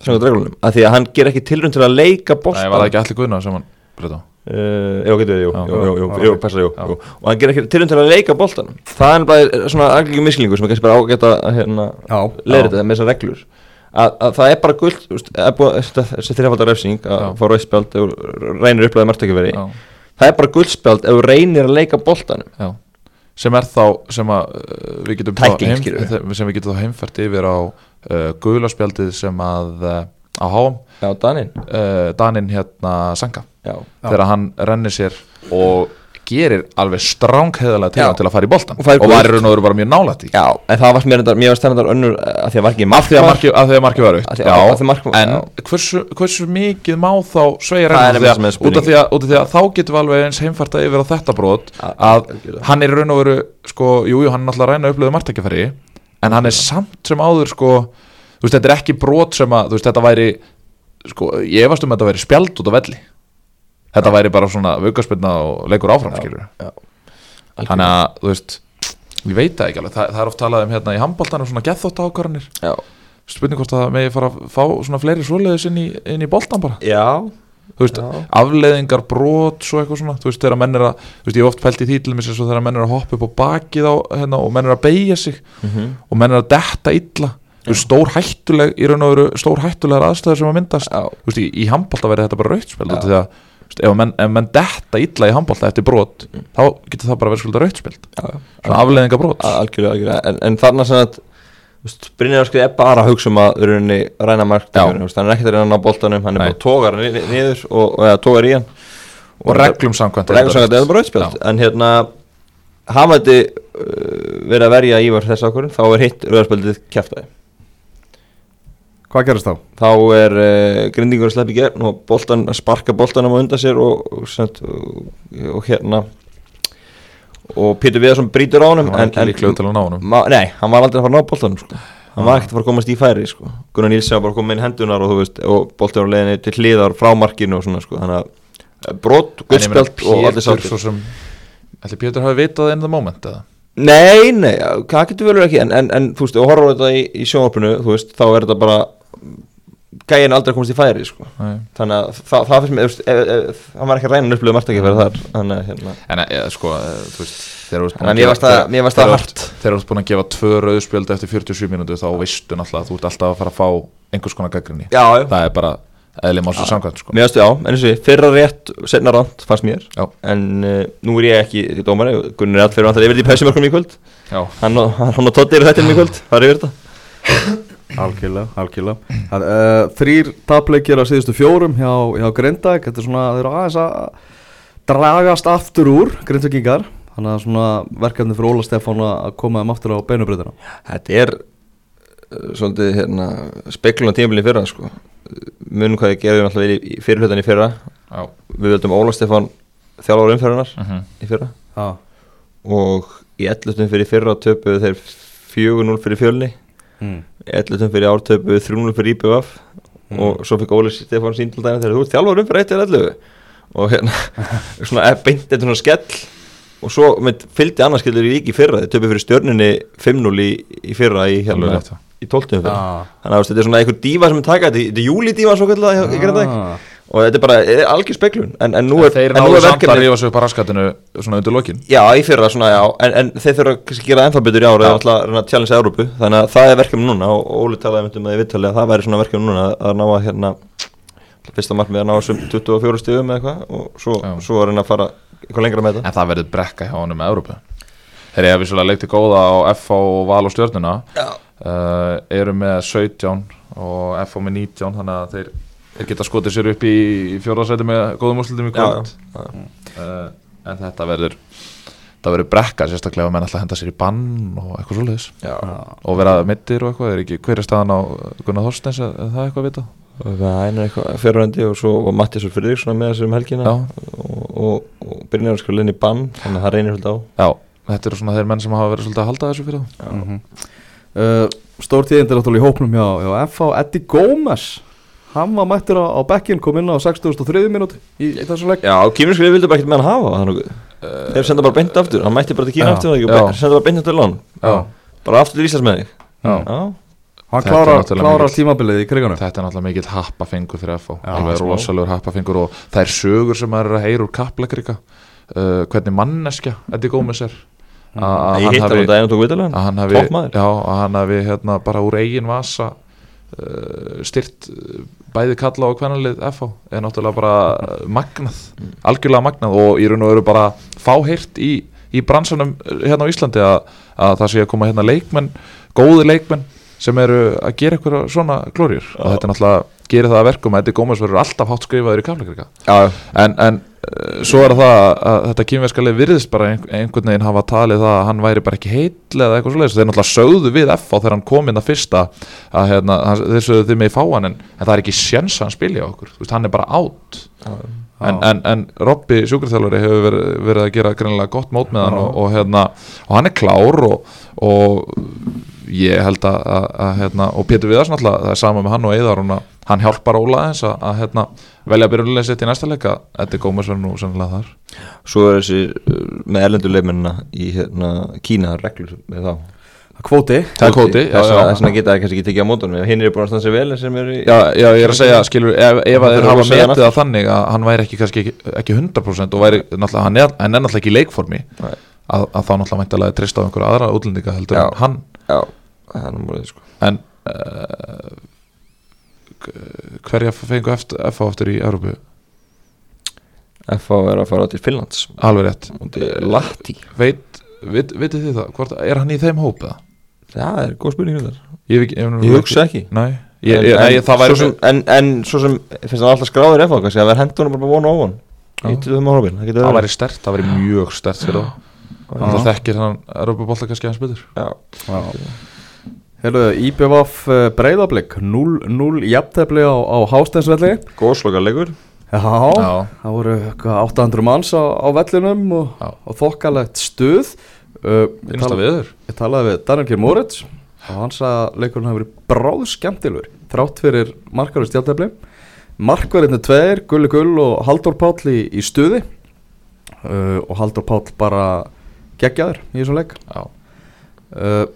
samkvæmt reglunum, af því að hann ger ekki tilrönd til að leika boltan Nei, var það ekki allir guðna sem hann breyta? Uh, já, getur við, jú, og hann ger ekki tilrönd til að leika boltanum það er bara svona algjörgjum misklingu sem er kannski bara ágætt að hérna, já, leira þetta með þessar reglur. Að, að það er bara gullt þessi þrjafaldar refsing að Já. fá rautt spjald ef þú reynir upplæði margtökjaveri Já, það er bara guldspjald ef reynir að leika boltanum. Já Sem er þá, sem að uh, við getum Tækling, þá heim- sem við getum þá heimfært yfir á uh, guðlaspjaldið sem að uh, á háum já, Danin Daninn hérna Sanka já, þegar hann rennir sér og gerir alveg strángheiðalega til til að fara í boltan Og og var í raun og veru bara mjög nálætt í já, en það var mér, stendar önnur að því að var ekki af því að markið, að því að markið var Af aukt já, af því mark- en hversu, hversu mikið má þá sem er út, af því að- út af því að þá getum við alveg eins heimfærta yfir á þetta brot að hann er í raun og veru sko, jú, jú, hann er náttúrulega að reyna upplöðu margtækjafæri en hann er samt sem áður sko, þú veist, þetta er ekki brot sem að, þú veist, þetta væri sko, ég efast um að þetta væri spjald út á velli þetta væri bara svona vaukarspilna og leikur áfram, skilur þannig að, þú veist ég veit það ekki alveg, það, það er oft talað um hérna í handbóltanum svona gethótt ákvarðanir spurning hvort það megi fara að fá svona fleiri svoleiðis inn í, inn í boltan bara. Já, þú veist, Já. afleiðingar, brot svo eitthvað svona, þú veist, þegar menn er að þú veist, ég hef oft pælt í því til mér þegar menn er að hoppa upp á bakið á, hérna, og menn er að beigja sig. Mhm. og menn er að detta illa. Stór hættuleg, í raun og veru stór hættulegar aðstæður sem að myndast. Já, þú veist, í, í handbólta verði þetta bara rautspil að, þú veist, ef menn, ef menn detta illa í handbólta eftir brot, þá getur það bara verið svolítið rautspil já, já. svona afleiðingar brot Al- algjörlega, algjörlega. En, en þarna sem að Brynjar Áskrið er bara að hugsa um að rauninni ræna mark hann er ekkert að reyna að ná boltanum hann er bara tógar niður og, tógar í hann. Og reglum samkvæmt reglum sagði að það er bara auðspjöld en hérna þetta uh, verið að verja Ívar þess ákvörðin þá er hitt rauðarspjöldið kæftæði Hvað gerist þá? þá er uh, grindingur að sleppa í gegn og boltan, sparka boltanum á undan sér og, og, og, og, og hérna og Pétur Viðarsson brýtur á honum hann var ekki líklegur til að ná ma, Nei, hann var aldrei að fara að ná boltanum sko. hann var ekkert að fara að komast í færi sko. Gunnar Nílsson var bara að koma inn hendunar og, og boltan var leiðinni til hliðar frá markinu og svona sko. þannig að eh, brot, En ég meina, guldspjald og allir sáttir svo sem ætli Pétur hafi vitað in the moment eða Nei, nei, það getur vel verið ekki en, en, en þú veist, og horfum þetta í, í sjónvarpinu þú veist, þá er þetta bara gæin aldrei að komast í færi sko. Þannig að það, það ef, ef, hann var ekki að reyna upplöðu margt ekki fyrir þar þannig að hérna. En eða, sko, eh, þú veist Þannig að að mér varst það- það þegar þú hart. ert- búin að gefa tvö rauðspjöld eftir 47 mínútu þá veistu náttúrulega að þú ert alltaf að fara að fá einhvers konar gaggrinni Það er bara eðli málsins samkvæmt sko. mér varst já, en ég, fyrra rétt setna ránt fannst mér. Já. en uh, nú er ég ekki í dómari Gunnar er allt fyrir vantar yfir því er Algjörlega, algjörlega Það, uh, Þrýr tapleikir á síðustu fjórum hjá, hjá Grindag Þetta er svona, þeir eru aðeins að dragast aftur úr Grindvikingar Þannig að svona verkefni fyrir Óla Stefán að koma þeim aftur á beinubröðina Þetta er uh, svolítið hérna, spekulun á tímabili fyrra sko. munum hvað ég gerði verið í fyrirhlutan í fyrra já við völdum Óla Stefán þjálfur umferðunar mhm. í fyrra Já, og í 11. fyrir fyrra töpuðu þeir 4-0 fyrir fjölni mm. 11. fyrir ár töpuðu 3-0 fyrir IPVF og svo fikk Óli Stefán sín til dæna þegar þú ert þjálfur umferð 1-11 og hérna svona er beint þetta svona skell og svo mynd, fylgdi annarskellur í ríki í fyrra þeir töpuðu fyrir stjörnunni 5-0 í, í fyrra í, hérna, í 12. umferð ah. þannig að þetta er svona einhver dífa sem er taka þetta er júlidífa svo það í Grindavík ah. Og þetta er bara er algjör speklun en, en nú er, Þeir en nú náðu samt að verkefni rífa sig upp á raskatinu svona undir lokin. Já í fyrra svona já. En, en þeir þurfa kannski að gera ennþá betur í ára eða alltaf að reyna að challenge Európu þannig að það er verkefni núna og Óli talaði um það í vittali að það væri svona verkefni núna að, að ná að hérna fyrsta markmið að ná þessum 24 stigum eða eitthvað og svo, svo að reyna að fara eitthvað lengra með þetta. En það verður brekka hjá honum með Európu Þeir eru vissulega leikti góða á FH og Val og Stjörnuna. Uh, Eru með 17 og FH með 19 Þannig að þeir, þeir geta skotið sér upp í, fjórðarsæti með góðum úrslutum í kvöld. Uh, En þetta verður Það verður brekka sérstaklega ef menn alltaf henda sér í bann og eitthvað Já. Og vera mittir og eitthvað, er ekki hver er staðan á Gunnar Þorsteins, er, það eitthvað að vita? það er eitthvað fyrrandi og svo var Mattis og Friðriksson með þessum helgina. Já. og, og, og byrjar að skilja inn í bann þannig að það reynir svolítið á. Já, þetta eru svona þeir menn sem hafa verið svolítið að halda þessu fyrir það Mm uh, Stór tíðindir náttúrulega í hópnum hjá, hjá FH Eddie Gómez Hann var mættur á, á bekkin, kom inn á 63. minúti í, í þessu leik. Já, Kíminskriði vildi bara ekkert með hann hafa það nokkuð Þeir senda bara beint aftur, hann mætti bara til Kína aftur og senda bara beint aftur Já, Bara aftur til Íslands með þig. Já. Já, Hann klárar, mikill- tímabilið í kriganum. Þetta er náttúrulega mikill happafengur fyrir FH Já, Alveg smá. rosalegur happafengur og það er sögur sem er að heyra úr kaplakrika uh, Hvernig manneskja Eddie Gómez er. Að- hann hafi- hérna, bara úr eigin vasa uh, styrt uh, bæði kalla og kvennalið FH er náttúrulega bara magnað, algjörlega magnað og í raun og veru bara fáheyrt í, í bransanum uh, hérna á Íslandi að, að það sé að koma hérna leikmenn góði leikmenn sem eru að gera eitthvað svona glóriur og þetta er náttúrulega gerir það að verkum að Eddie Gómez verður alltaf hátt skrifaður í kafleikrika en, en svo er það að þetta kýmverska virðist bara ein, einhvern veginn hafa talið það að hann væri bara ekki heill eða eitthvað svoleiðis, þeir náttúrulega sögðu við F á þegar hann kom inn að fyrsta að hérna, þeir sögðu þið með í fáan en, en það er ekki sjens að hann spilja okkur. Veist, hann er bara átt en, en, en Robby sjúkraþjálfari hefur verið, verið að gera greinlega gott mót með hann og, og, hérna, og hann er klár og, og ég held að, að, að hérna, og Pétur Viðars náttúrulega, það er sama með hann og Eðar hann hjálpar Óla eins að, að hérna, velja byrjulega sitt í næsta leika Þetta er Gómez verður nú sannlega þar. Svo er þessi uh, með erlendur leikmennina í hérna, Kína reglur með þá. Kvóti. Það er kvóti, já, Þess já. að þess að geta það kannski ekki tekið á mótunum Hinn er búin að standa sig vel en sem eru í Já, já, ég er að segja, skilur, ef, ef að Það þeir hafa að hann metið það þannig að hann væri ekki kannski ekki, ekki 100% og væri náttúrulega, hann er, hann er náttúrulega ekki í leikformi að, að þá náttúrulega mæntalega treysta á einhverja aðra útlendinga heldur Já. en hann. Já, það er bara því sko. En uh, hverja fengu FH aftur í Európu FH er að fara til Finnlands. Alveg rétt. Latti. Veit, veit, vitið þið það, hvort, er hann í þeim hóp eða? það er góð spurning þetta Ég, ég, hugsa ekki Nei, ég, en, ég, en, það svo sem, en, en svo sem finnst hann alltaf skráður eftir kannski að vera hendunum bara Já. í 25 ára það Það væri stert, það væri mjög stert fyrir það Það þekkir hann Európa-bolta kannski hans betur. Já. Hefðu, IBVF breyðablík 0-0 jafntefli á, á Hásteinsvelli. Góðsloka leikur Já, Já. það voru eitthvað 800 manns á, á vellinum og, og þokkalegt stuð. Uh, ég, tala, ég talaði við Daniel Moritz og hann sagði að leikurinn hafi verið bráð skemmtilur þrátt fyrir markarist jafntefli. Markverðinni tveir, Gulli Gull og Halldór Páll í, í stuði. Uh, og Halldór Páll bara geggjaður í þessum leik. Já, uh,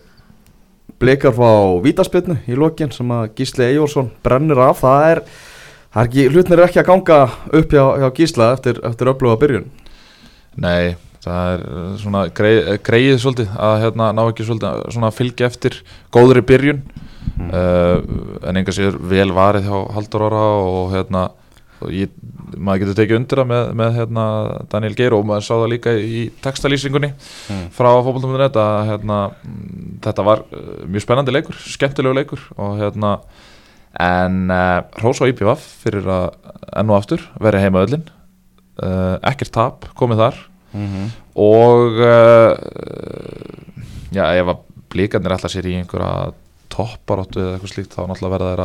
Blikar fá vítaspilnu í lokin sem að Gísli Eyjórsson brennur af. Það er, það er ekki, hlutnir er ekki að ganga upp hjá, hjá Gísla eftir, eftir öfluga byrjun. Nei Það er uh, svona greið, greið svolítið að hérna ná ekki svolítið svona fylgja eftir góðri byrjun. Mm. uh, en enga sér vel varið hjá Haldur Ára og hérna ég, maður getur tekið undir það með, með hérna, Daniel Geir og maður sá það líka í textalýsingunni Mm. frá fótbollum.net að hérna, mm, þetta var uh, mjög spennandi leikur, skemmtilegu leikur og hérna en uh, Rós og IPVF fyrir að enn og aftur verið heima öllin uh, ekkert tap komið þar -hmm. og uh, já, ef að blíkarnir ætla sér í einhverja topparáttu eða eitthvað slíkt þá náttúrulega verða þeir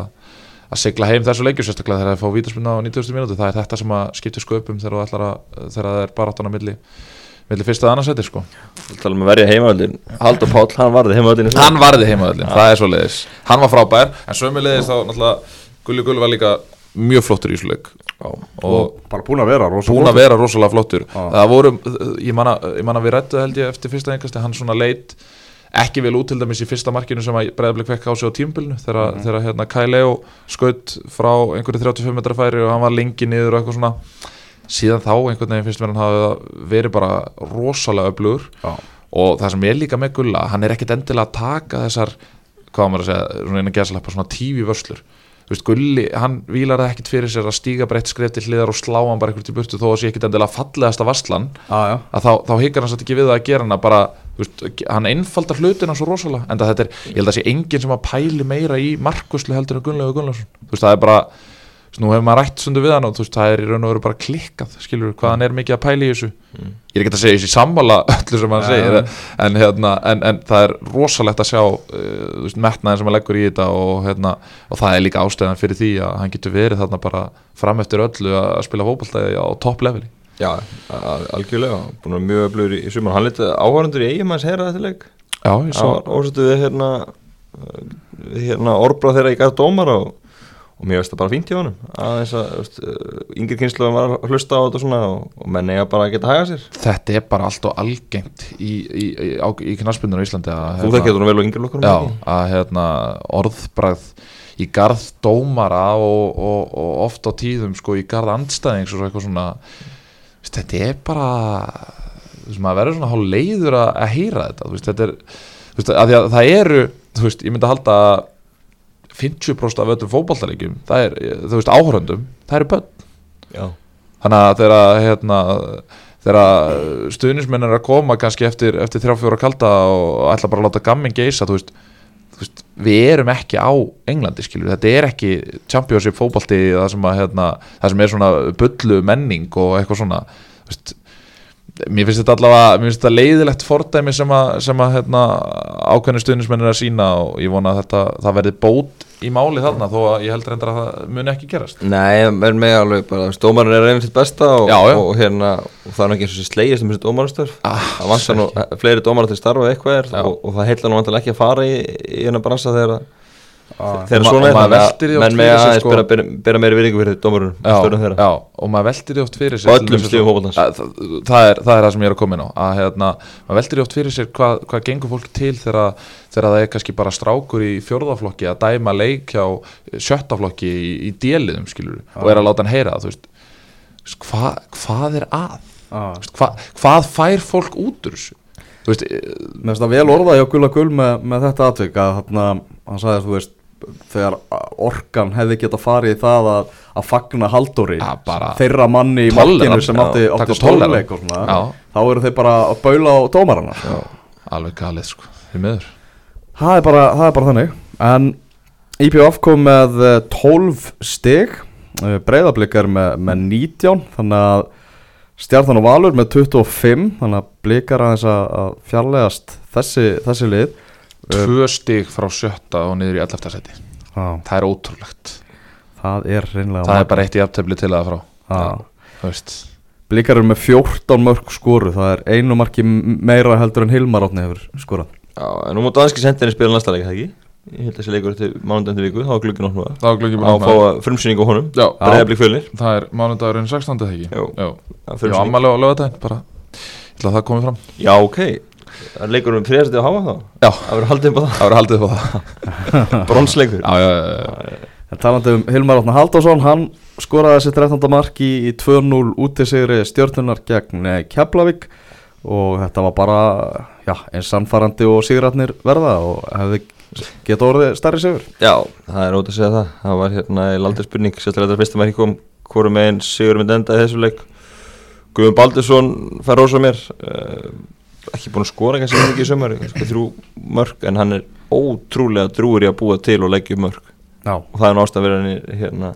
að, að sigla heim þessu leikju sérstaklega þegar þeir fá vítaspinna á 90. mínútu það er þetta sem að skiptir sköpum þegar, að, það er baráttuna milli, milli fyrsta og annarsæti sko. Við talum að verja heimavöldin Haldur Páll, hann varði heimavöldin hann varði heimaðallin, það er svo leiðis hann var frábær, en sömu leiðis þá náttúrulega Gulli Gulli var líka mjög flottur í þessu leik og, og bara búin að vera rosa búin að flottur. vera rosalega flottur Já. það voru, ég manna, ég manna við rættu held ég eftir fyrsta engast hann svona leit ekki vel út til dæmis í fyrsta markinu sem að Breiðablik fekk á sig á tímbilinu þegar, Mhm. þegar hérna Kai Leo skaut frá einhverju 35 metra færi og hann var lengi niður og eitthvað svona síðan þá einhvern veginn finnst mér hann hafa verið bara rosalega öflugur Já. og það sem er líka með Gulla hann er ekkit endilega að taka þessar hvað maður að segja, svona einu gæslepa svona tífi vörslur Þú veist, Gulli, hann vílar það ekkit fyrir sér að stíga breytt skref til hliðar og slá hann bara eitthvað til burtu þó að sé ekkit endilega fallegasta vasslan Já, já. að þá, þá hikar hann satt ekki við það að gera hana bara, þú veist, hann einfaldar hlutina svo rosalega, en þetta er, ég held að sé enginn sem að pæli meira í markuslu heldur en Gunnlegu Gunnlason, þú veist, það er bara nú hefur maður rætt stundu við hann og þú veist, það er í raun og veru bara klikkað, skilur hvað hann er mikið að pæli í þessu. Ég er ekki að segja þessi sammála öllu sem hann Ja, segir ja. en, hérna, en, en það er rosalegt að sjá uh, metnaðin sem hann leggur í þetta og, hérna, og það er líka ástæðan fyrir því að hann getur verið þarna bara fram eftir öllu að að spila fótballtæði á topp leveli Já, al- algjörlega, búin að mjög öflugur í, sumar. Hann litið áhörundur í eigum hans heyra þetta leik. Já, ég var ósættu við hérna hérna orbrað þeirra í garð dómara og, og mér veist það bara fínt hjá honum. Aðeins að, þú uh, yngri kynslu var að hlusta á þetta svona og, og menn eiga bara að geta að haga sér. Þetta er bara allt og algengt í, í, í, í knarsbundinu í Íslandi að, Þú þekkir þetta nú vel og yngri lokkur já, að hérna, orðbragð í garð dómara og, og, og oft á tíðum sko, í og svo eitthvað svona veist, þetta er bara veist, maður verður svona hálf leiður að, að heyra þetta. Veist, þetta er að að það eru, ég myndi að halda að 50% af öllum fótballtalegjum það er, þú veist, áhöröndum það eru börn. Já, þannig að þegar hérna, þegar stuðnismenn er að koma kannski eftir, eftir þrjá fjóra kalda og ætla bara að láta gammin geisa þú veist, veist, við erum ekki á Englandi skilur, þetta er ekki championship fótbolti það hérna, það sem er svona bullu menning og eitthvað svona veist, mér finnst þetta allavega mér finnst þetta leiðilegt fordæmi sem að, sem að hérna, ákveðni stuðnismenn er að sína og ég vona að þetta, það verði bót í máli þarna þó að ég heldur endur að það muni ekki gerast. Nei, menn með alveg bara, dómarinn er reyðin sitt besta og, Já, já. og, hérna, og það er ekki eins og þessi slegist um þessi dómarastöf ah, það vantar nú fleiri dómarar til starfa eitthvað er og, og það heitla nú vantilega ekki að fara í, í hennar bransa þegar Ah, þegar svona er þannig veltir því að oft menn með fyrir sér, aðeins sko- bera, bera, bera meiri virðingu fyrir dómarunum og maður veltir því oft fyrir til öllum fótboltans. að- það, það, er, það er það sem ég er að koma inn á að hérna, maður veltir því oft fyrir sér hvað, hvað gengur fólk til þegar, þegar það er kannski bara strákur í fjórðaflokki að dæma leik hjá sjöttaflokki í, í déliðum skilur og er að láta hann heyra það hva, hvað er að? Hva, hvað fær fólk út úr þessu? Þú veist, eh, Mér finnst það vel orðað hjá Gulla Gull með, með þetta atvik að hann sagði þú veist þegar orkan hefði geta farið í það að, að fagna Halldóri Ja, þeirra manni í markinu sem já, átti, átti stórleik og svona Já. þá eru þeir bara að baula á dómarana alveg galið sko, því miður. Það er bara, það er bara þannig. En IPF kom með eh, 12 stig. Breiðablikar með, með 19 Þannig að Stjarnan og Valur með 25 Þannig að blikar að að fjarlægast þessi, þessi lið Tvö stig frá sjötta og niður í 11. seti Já, Það er ótrúlegt. Það er reynlega Það er bara eitt í aftefli til að frá. Já. Þú veist. Blikar eru með 14 mörg skoru Það er einu marki meira heldur en Hilmar Átni hefur skorað. Já, en nú má danski sendinni spila næsta leik, það ekki? Ég held að þessi leikur til mánudagandi viku, þá er glukkin opnað Það var glöggið Á að fá að frumsýningu á honum, Já, breyðablik fjölnir. Það er mánudagurinn 16. þegar ekki? Jú. Já, að Já frumsýning. ammali á lögadaginn bara. Ég ætla að það komið fram. Já, ok Það er leikur um þriðastið að hafa þá? Já. Það verður haldið upp á Það. Verður haldið upp á það. Það Bronsleikur. Já, já, já, já. En talandi um Hilmar Átni Halldórsson Hann skoraði þessi 13. mark í, í 2-0 útisigri stjórnunar gegn eh, Keflavík. Og þetta var bara já, eins sannfarandi og sigratnir verða Og hefði geta orðið stærri sigur. Já, það er ótt að segja það. Það var hérna í laldið spurning Sérstaklega þetta fyrsta marki kom Hvorum meginn Sigur mynd enda í þessu leik. Guðum Baldursson fær rosa mér. Uh, Ekki búin að skora kannski mikið í sömur Þrjú mörg En hann er ótrúlega drúur í að búa til og leggja mörg Já, Og það er náttúrulega verið hann hérna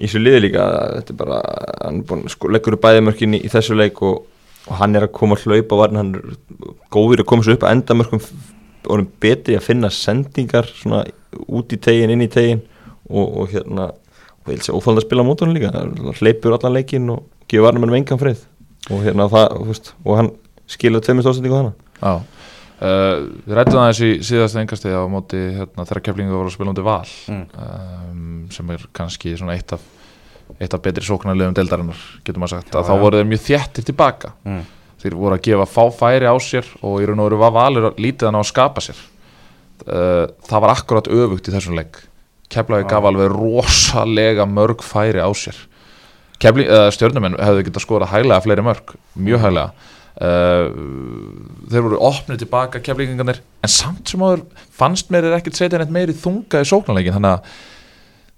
Í þessu liði líka Þetta er bara Hann er búin, sko, leggur upp bæði mörkin í, í þessu leik og, og hann er að koma að hlaupa varn Hann er góður að koma svo upp að enda mörkum orðin betri að finna sendingar svona út í tegin, inn í tegin og, og hérna og vil segja óþáld að spila mótunum líka hann hleypur allan leikin og gefur varnum með engan frið. Og hérna það, þú veist, og hann skilur tveimist ásendingu hana Já. Uh, Við rættum það þessi síðasta engastegi á móti hérna, þegar keflingu voru að spila um val Mm. um, sem er kannski svona eitt af eitt af betri sóknarlegum deildarinnar getur maður sagt, Já, að þá já. voru þeir mjög þéttir tilbaka. Mm. þeir voru að gefa fá færi á sér og í raun og veru var valur að lítið hann á að skapa sér. Uh, það var akkurat öfugt í þessum leik. Keflavík Já. gaf alveg rosalega mörg færi á sér. Kefli, uh, stjörnumenn hefðu getað skorað hæglega fleiri mörg, mjög hæglega. uh, þeir voru opnið tilbaka keflingingarnir en samt sem áður fannst mér er ekkert setja neitt meiri þunga í sóknarleikin þannig að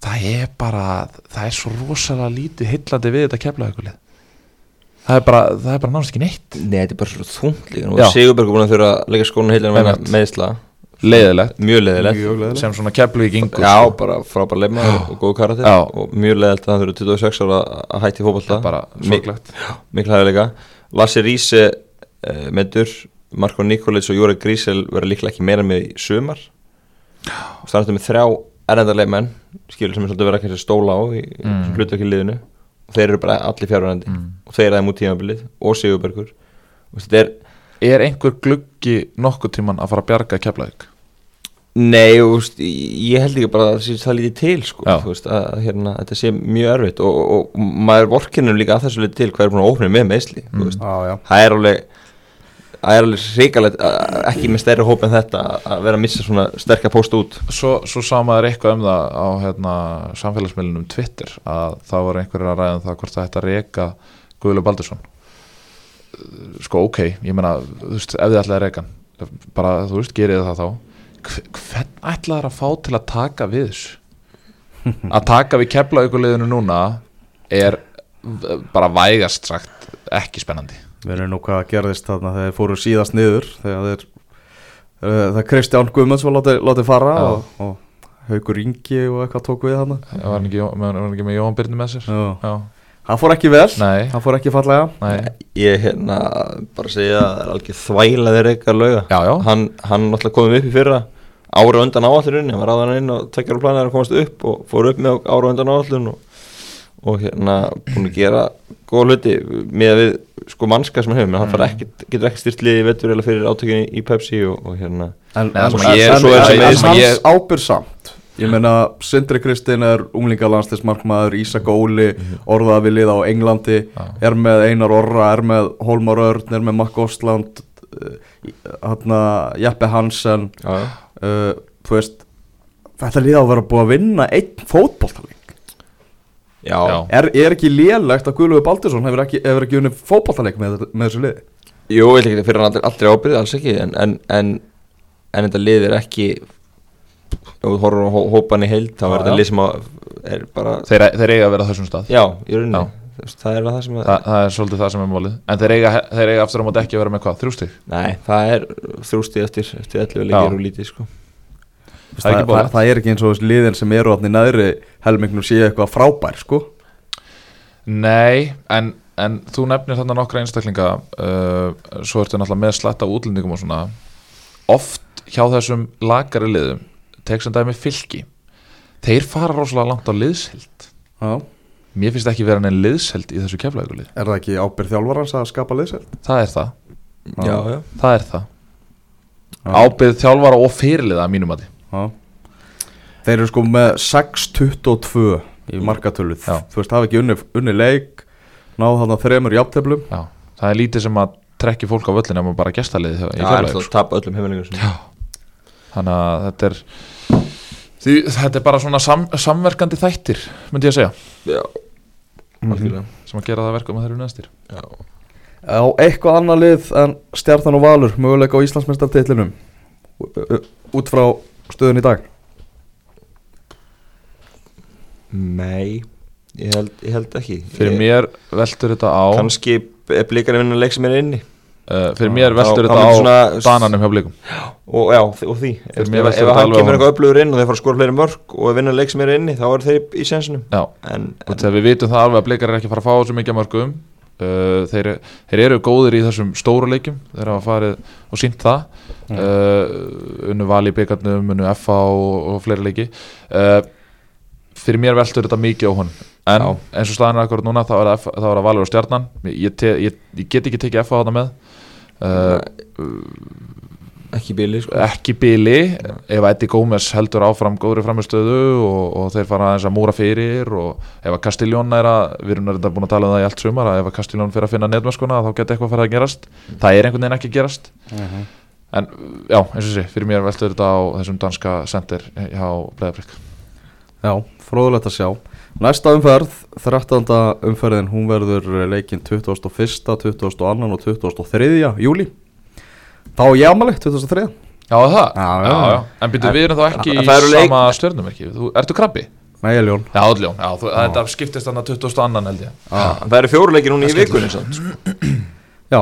það er bara það er svo rosalega lítið hillandi við þetta Keflavíkulið það er bara, það er bara náttúrulega ekki neitt. Nei, þetta er bara svo þungt líka. Er Sigurbergur búin að þurfa að leggja skónu heilir með Einmitt. meðsla leiðilegt Mjög leðilegt Mjög leðilegt. sem svona Keflavík yngur Já, bara frábær leifma og góð karakter. Já. og mjög leðilegt að hann þurfa 26 ára að hætti fótbolta. Bara Mi- sorglegt hæfileika Lasse Riese uh, meður Marko Nikolits og Jóra Grísel verða líklega ekki meira með í sumar. Og stannstu með þrjá erlendarleik menn skilur sem er svolítið verið að stóla á í Mm. hlutvekki liðinu. Og þeir eru bara allir fjárverandi. Mm. og þeir aðeim út tímabilið og Sigurbergur. Og þetta er, er einhver gluggi nokkuð tíman að fara að bjarga Keflavík nei, þú veist, ég held ekki bara að það sé það lítið til sko, veist, að, að hérna, þetta sé mjög erfitt og, og, og maður vorkinum líka að þessu lítið til hvað er búin að ófnir með meðsli Mm. já það er alveg það er alveg hrikalegt að- ekki með stærri hóp en þetta að vera að missa svona sterkar post út. Svo, svo sá maður eitthvað um það á hérna, samfélagsmiðlunum Twitter að það var einhverjir að ræða um það hvort það ætti að reka Guðlu Baldursson. Sko ok, ég meina þú veist, ef þið ætlaði að hann, bara þú veist, gerið það þá hvern ætlaði að fá til að taka við þessu? Að taka við keflauguleginu núna er bara vægast sagt ekki spennandi. Við erum nú hvað gerðist þarna þegar þeir fóru síðast niður þegar þeir uh, það Kristján Guðmunds var látið, látið fara Já. og, og Haukur Ingi og eitthvað tók við þarna. Var hann ekki, var hann ekki með Jóhann Byrni með sér? Já. já, Það fór ekki vel, nei, það fór ekki fallega. Nei. Ég hérna bara segja að það er alveg lauga. Já, já, hann, hann náttúrulega komið upp í fyrra ára á undan áallurinn, hann var ráðan inn og tveggjara planið að komast upp og fór upp með ára á undan áallun og, og hérna búin að gera góða hluti með við sko mannska sem hann hefur, menn hann fara Mm. getur ekki styrt liði í vetur eða fyrir átökinni í Pepsi og, og hérna. En, en, svona en, ég- en, svo er sem- en sem hans ég- ábyrð samt. Ég meina, Sindri Kristinn er unglingalandslismarkmaður, Ísak Óli orðaði við lið á Englandi er með Einar Orra, er með Hólmar Örn, er með Makk Osland hérna, Jeppe Hansen uh, þú veist þetta lið á að vera búið að vinna einn fótboltaleik. Já, Já. er, er ekki lélegt að Guðlúi Baldursson hefur ekki, hefur ekki unnið fótboltaleik með, með þessu liði? Jú, ég ekki að fyrir hann aldrei, aldrei ábyrði, alls ekki en, en, en, en þetta lið er ekki ef þú horfur á hó- hópan í heild þá Já, er þetta lið sem að er bara þeir, þeir eiga að vera á þessum stað. Já, í rauninni, það er það sem að Þa, það er svolítið það sem er mólið en þeir eiga, þeir eiga aftur á móti ekki að vera með hvað, þrjústig Nei, það er þrjústi eftir, eftir 11 leikir og lítið sko. Það er það, ekki það, er ekki eins og liðin sem eru átni næðri helmingnum sé eitthvað frábær sko. Nei, en, en þú nefnir þarna nokkra einstaklinga uh, svo ertu náttúrulega með slatta útlendingum og svona. Oft hjá þessum lagari liðum tek sem dæmi fylki. Þeir fara rosalega langt á liðsheld Já. Mér finnst ekki vera neinn liðsheld í þessu keflaugulið Er það ekki ábyrð þjálfarans að skapa liðseld? það er það, Já, já. það er það. Ábyrð þjálfara og fyrirliða að mínum að Já. Þeir eru sko með 6-22 í markatölu. Já. Þú veist, hafa ekki unni, unni leik náðu þarna þremur jafnteflum. Já, það er lítið sem að trekki fólk á völlin ef maður bara gestaliðið í Já, en Keflavík, það sko. þannig að þetta er því, þetta er bara svona sam, samverkandi þættir myndi ég að segja, Já, algjörlega. Sem að gera það að verka með þeir eru næstir. Já, Á eitthvað annað lið en Stjartan og Valur möguleika á Íslandsmeistartitlinum út frá stöðun í dag? Nei, ég held, ég held ekki. Fyrir ég, mér veltur þetta á Kannski er blíkar að vinna leik sem er inni uh, fyrir mér veltur Þá- þetta á svona- dananum hjá blikum. Og, já, og því. Ef, ef, hann kemur eitthvað öflugur inn og þeir fara að skora fleiri mörg og vinna leik sem er inni þá er þeir í sensinum. Já, en, en við vitum það alveg að blikar er ekki að fara að fá þessu mikið mörgum uh, þeir, þeir eru góðir í þessum stóru leikjum þeir hafa farið og sínt það uh, unnu val í byggarnum unnu FA og, og fleiri leiki. Fyrir mér veltur þetta mikið á honum en Já. eins og er akkurat núna þá er það, F- þá það valur og stjarnan. Ég, te, ég, ég get ekki tekið FA þarna með. Uh, ekki bíli sko. ekki bili ef Eddie Gómez heldur áfram góðri framistöðu og, og þeir fara aðeins að múra fyrir og ef að Castiljón er að við erum þetta búin að tala um það í allt sumar að ef að Castiljón fyrir að finna netmeskuna þá geti eitthvað farið að gerast. Það er einhvern veginn ekki að gerast. En já, eins og sé, fyrir mér veltur þetta á þessum danska center hjá Breiðabrик Já, fróðulegt að sjá Næsta umferð, 13. umferðin hún verður leikinn 21. 22. og 23. júli Þá er ég ámali, 23. Já, það? Já, já, já. En byrju, við erum þá ekki í sama stjörnumerki Þú, Ertu krabbi? Nei, ég er ljón Já, Odljón, já, þú, þetta skiptist þannig 20. annan held ég Já, það eru fjóru leikir núna í vikunni skellur. samt. Já,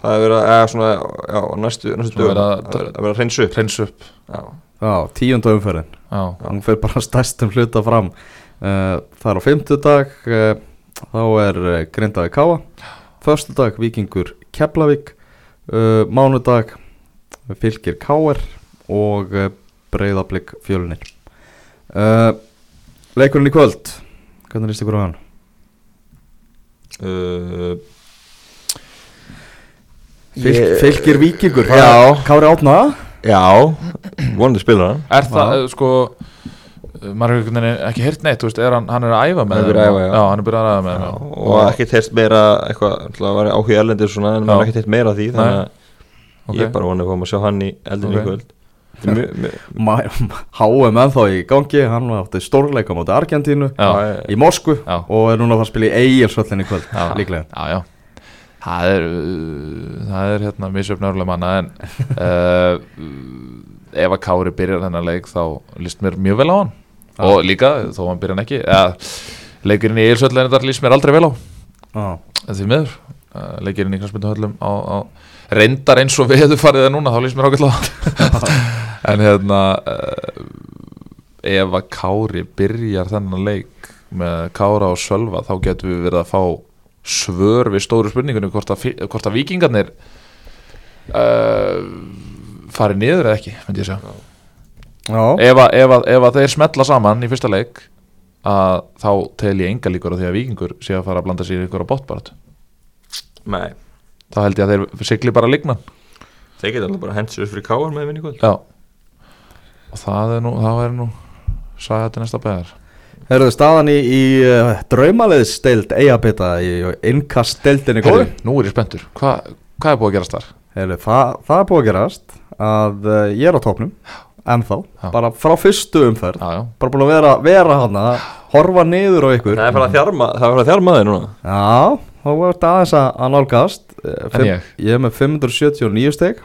það er verið að eða svona, já, næstu, næstu dögum verið að- það er að vera að hreinsu upp Hreins upp já, já, tíunda umferðin Já, Hún fer bara stærstum hluta fram Það er á fimmtudag uh, Þá er uh, Grindavík Káa Föstudag Víkingur Keflavík. Uh, Mánudag Fylgir Káar Og Breiðablик Fjölunir uh, Leikurinn í kvöld Hvernig líst ykkur á hann? uh, Fylg, Fylgir Víkingur Já. Kári Átna já, vonandi spilar hann. Er það, sko maður hefur einhvern veginn ekki heyrt neitt, þú veist, er hann, hann er að æfa með Hann er þeim byrjað að æfa, já. hann er byrjað að æfa með já, þeim já. og ekki teirt meira eitthvað, það var áhuga erlendir svona en maður Já. ekki teirt meira af því þannig að ok. ég er bara vonandi að fá að sjá hann í eldinni Ok. í kvöld er HM ennþá í gangi Hann átti stórleika móti Argentínu Já, Já, Í Moskvu Já. Og er núna að fara að spila í Egilsvöllin í kvöld já, Líklega Já, já Það er, uh, það er hérna misjöfn örlega manna en uh, ef að Kári byrjar þennan leik þá líst mér mjög vel á hann Já. Og líka, þó hann byrjar hann ekki leikurinn í Eilsvöldin þetta líst mér aldrei vel á. En því miður uh, leikirinn í knastmynduhöllum á, á reyndar eins og við hefðu farið það núna þá líst mér ágætlega en hérna uh, ef að Kári byrjar þennan leik með Kára og Sölva þá getum við verið að fá svör við stóru spurningunni hvort að, hvort að vikingarnir uh, fari niður eða ekki myndi ég segja. Ef að, ef, að, ef að þeir smetla saman í fyrsta leik að þá tel ég enga líkur á því að vikingur sé að fara að blanda sér í ykkur á bóttbarat Nei, þá held ég að þeir sigli bara lignan þeir geta alveg bara upp fyrir káar með vinni kvöld. Já. Og það er nú, það er nú sagði þetta næsta beðar Herðu staðan í, í uh, draumaliðsdeild eigabita í innkastdeildinni góðu Herri, nú er ég spenntur, Hva, hvað er búið að gerast þar? Herðu, það, það er búið að gerast að uh, ég er á topnum ennþá, Já. bara frá fyrstu umferð. Já, já, bara búin að vera, vera hana horfa niður á ykkur. Það er farið að er þjarma þig núna. Já, þá er þetta aðeins að, nálgast. Eh, En fimm- ég? Ég er með 579 steg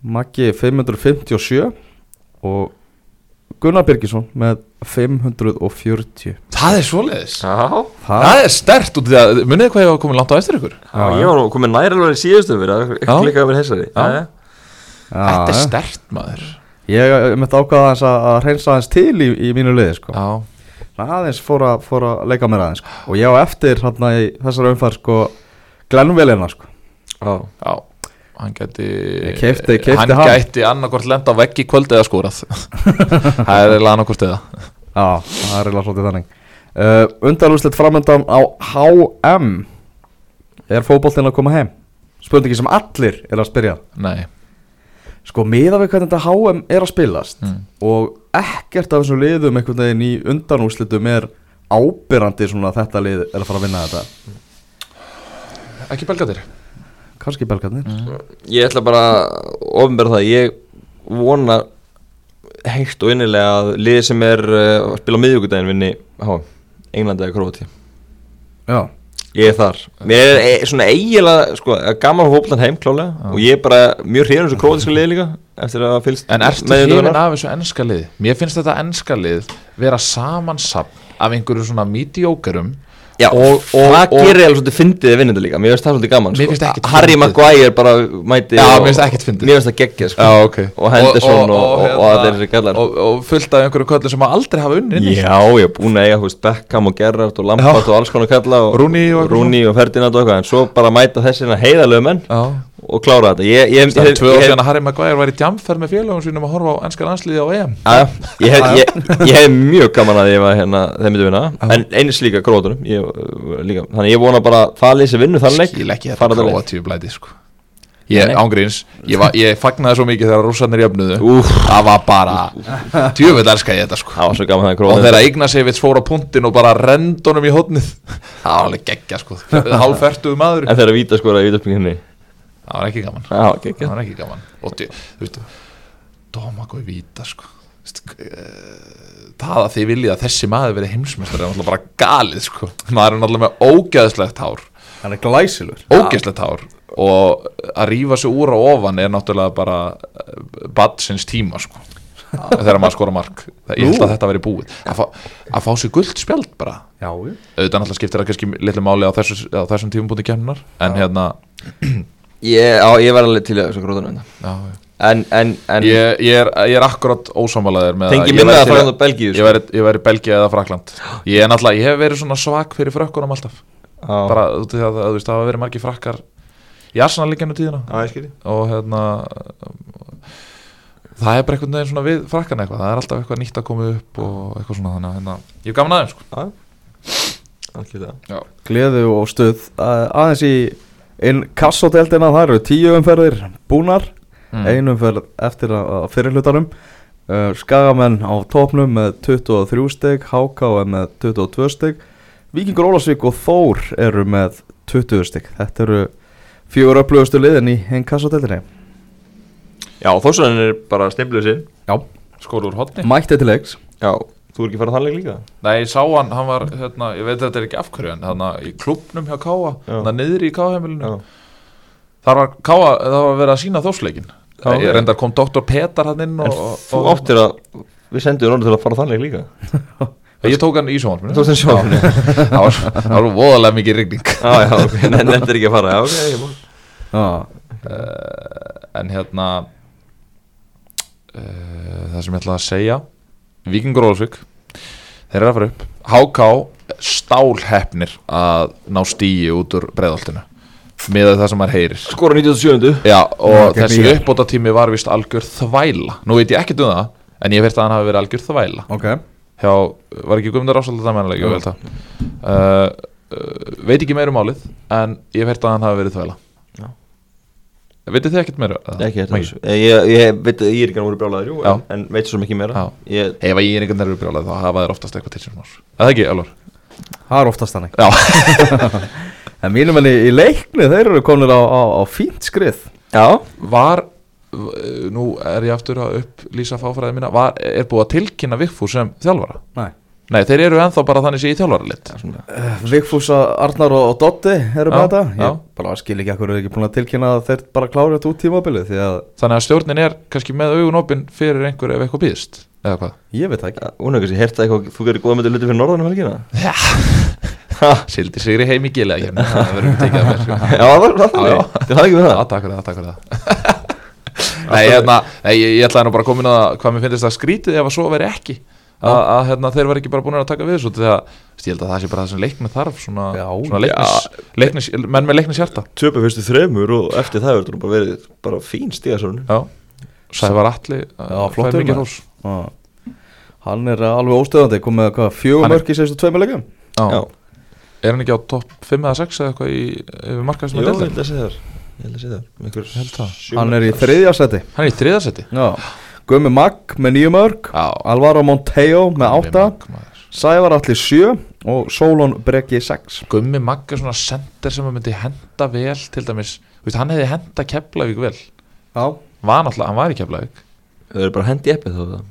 Maggi 557 og Gunnar Birgisson með 540 Það er svoleiðis? Já, Það, Það er stert út í það, munið þið hvað ég var komin langt á eftir ykkur? Já ég var nú komið nær alveg í síðustu fyrir að klikka yfir þessari. Þetta er stert maður Ég myndi ákvaða aðeins að, að reynsa aðeins til í, í mínu liði sko. Aðeins fór að, fór að leika mér aðeins sko. Og ég á eftir hérna í þessari umfæð sko, Glenvelina sko. Já. já Hann gæti Ég keypti- keypti Hann hann. gæti annarkvort lenda vegg í kvöld eða skórað Það er eiginlega annarkvort eða Já, það er eiginlega svolítið þannig uh, Undanúslit framöndan á HM Er fótboltinn að koma heim? Spurningi sem allir er að spyrja Nei Sko, miða við hvernig þetta HM er að spilast Mm. Og ekkert af þessum liðum einhvern veginn í undanúslitum er ábyrrandi svona að þetta lið er að fara að vinna þetta. Ekki belgatir Kanski belgarnir. Ég ætla bara að ofnbæra það Ég vona heitt og innilega að liðið sem er uh, að spila á miðvíkudaginn vinni há, Englandi eða Króti Já, Ég er þar Mér er e svona eiginlega sko, gaman hóplan heim klálega og ég er bara mjög hrifin þessu krótiska liði líka eftir að fylgst En ertu undanfarnar. af þessu ennska lið? Mér finnst þetta ennska lið vera samansapn af einhverju svona mediókarum Já, og- og, það gerir alveg svolítið fyndið þetta líka Mér finnst það svolítið gaman ekkert Harry. Maguire bara mæti Já, mér finnst ekkert fyndið. Mér finnst það geggja sko. Já, ok Og Henderson og, allir þessi gallar og, og fullt af einhverju köllu sem að aldrei hafa unni. Já, ég er búin að eiga, veist, Beckham og Gerrard og Lampard Já. og alls konar kalla og Rooney og og Ferdinand og eitthvað En svo bara mæta þessina heiðalögu menn Já og klára þetta. Ég, ég, ég, tvö ár síðan að Harry Maguire var í djamferð með félagum sínum að horfa á ennska landsliði á EM. Ég hef, mjög gaman að ég var hérna þeim myndi vinna. En eins líka grótunum uh. Þannig ég vona bara að það lýsi vinnu þann leik. Skil ekki þetta króatíu blæti sko. Ég, ángríns, ég, var, ég fagnaði svo mikið þegar rússarnir jöfnuðu. Úff. Það var bara, djöfull elska ég þetta sko. Það var svo gaman það Og þegar Ignasevits fór á punktinn og bara rend honum í hotnið Það var alveg geggja sko. Hálfertuðu maður En þegar víta skoraði í vítaspinginni Það var ekki gaman. Já, geggja Það var ekki gaman. Og þú veist, Dómago í víta sko. Eh, Það að þið viljið að þessi maður verið heimsmeistar er náttúrulega bara galið sko. Maður er náttúrulega með ógeðslegt hár. Hann er glæsilur ógeðslegt hár. Og að rífa sig úr á ofan er náttúrulega bara badsins tíma sko. Þegar maður skora mark. Ég held að þetta veri búið. Að fá, að fá sér guld spjald bara. Já, já. Auðvitað náttúrulega skiptir það kannski litlu máli á, þessu, á þessum tímum búin kemnar en hérna Ég, á, ég var alveg til þessu gróðunum já, En, en, en ég, ég, er, ég er akkurat ósamalaður með Tengi að ég minna væri að á Belgíu eða Frakland ég er náttúrulega, ég hef verið svona svak fyrir frökkunum alltaf. Bara bara út af því að, að þú veist, það hafa verið margir frakkar í Arsenal líka nú tíðina. Já, ég skilji og hérna það er bara einhvern veginn svona við frakkan eitthvað. Það er alltaf eitthvað nýtt að koma upp og eitthvað svona þannig að hérna, ég er gaman aðeins sko. Gleðu og stuð. Uh, Aðeins í inn kassoteldina Það eru tíu umferðir búnar. Mm. Ein umferð eftir að, að fyrirhlutanum uh, Skagamenn á topnum með 23 steg HK er með 22 steg Víkingur Ólasvík og Þór eru með 20 steg Þetta eru fjögur upplögustu liðin í einn kassoteldinni Já, þósarinn er bara stimluð sér Já. Skóru úr hotni Mætti til leiks. Já, þú er ekki farað þannleik líka? Nei, ég sá hann, hann var, hérna, ég veit þetta er ekki afhverju en hérna í klubnum hjá Káa Já. hérna niðri í Káa-heimilinu Já, þar var Káa, það var verið að sína þósleikin ég ok. reyndar kom doktor Petar hann inn En og, og, þú áttir að Við sendum orðið til að fara þannleik líka. Og ég tók hann í sjónvarpinu. Þú tókst hann sjónvarpinu? það var, voðalega mikið Já, já, ok, nefndir ekki að fara. Uh, en hérna uh, það sem ég ætla að segja Víkingur Ólasvík þeir eru að fara upp. HK stálhefnir að ná stíi út úr breiðoltinu með það sem maður heyrir. Skora 97. Já, og þessi IR. uppbóta tími var vist algjör þvæla. Nú veit ég ekkert um það En ég veist að hann hafi verið algjör þvæla. Ok. Hjá, var ekki Guðmundur Ásald það mennilegi, uh, uh, Veit ekki meira um málið En ég veist að hann hafi verið þvæla. Vitið þið ekkert meira? Ekki þessu ég, ég, ég veit að Íringan voru brjálæður jú, Já. en, en veit svo mikið meira. Ég, Ef að ég er einhvern veginn brjálað þá hafa þeir oftast eitthvað til sem nárs Það ekki, Elvar? Það er oftast þannig. Já. En mínum enn í, leikni þeir eru komin á, á, á fínt skrið. Já, Var, nú er ég aftur að upplýsa fáfræði mína var, Er búið að tilkynna Vigfús sem þjálfara? Nei Nei, þeir eru ennþá bara þannig sé í þjálfaralitt Vigfús Arnar og, Dotti eru Já, með þetta. já. Ég bara skil ekki akkur er ekki búin að tilkynna að þeir bara klára þetta út tímabilið Því að Þannig að stjórnin er kannski með augun opinn fyrir einhver ef eitthvað býðist Eða hvað? ég veit það ekki. Kannski heyrt að eitthvað, þú gerir góða myndir luti fyrir norðanum helgina Sildi sigri heim í gilega hérna Það verður ekki tekið að það var það Það er það það, það að það hérna, þeir var ekki bara búin að taka við þessu þegar ég held að það sé bara það sem leiknið þarf svona, Já, svona leiknis, leiknis, menn með leiknis hjarta Töpa fyrstu þremur og eftir það verður bara verið bara fín stigasörun Já, Sævar Atli Já, flottur mikið maður. hrós Já. Hann er alveg óstöðandi komið með hvað, Hann fjögur er- mörk í sérstu tveimur leikum Já. Já, Er hann ekki á topp 5 eða 6 eða eitthvað í yfir markað sem Jó, er ég deildar? held að segja þar Ég held að held það. Hann er í mörk. þriðja seti Hann er í þriðasetti Já. Gummi Magg með nýju mörk Já, Alvaro Monteo með átta. Sævar Alli sjö og Solon Breki sex. Gummi Magg er svona sender sem að myndi henda vel til dæmis, þú veist, hann hefði henda Keflavík vel, Já. Var náttúrulega, hann var í Keflavík. Það er bara hendi eppið þá það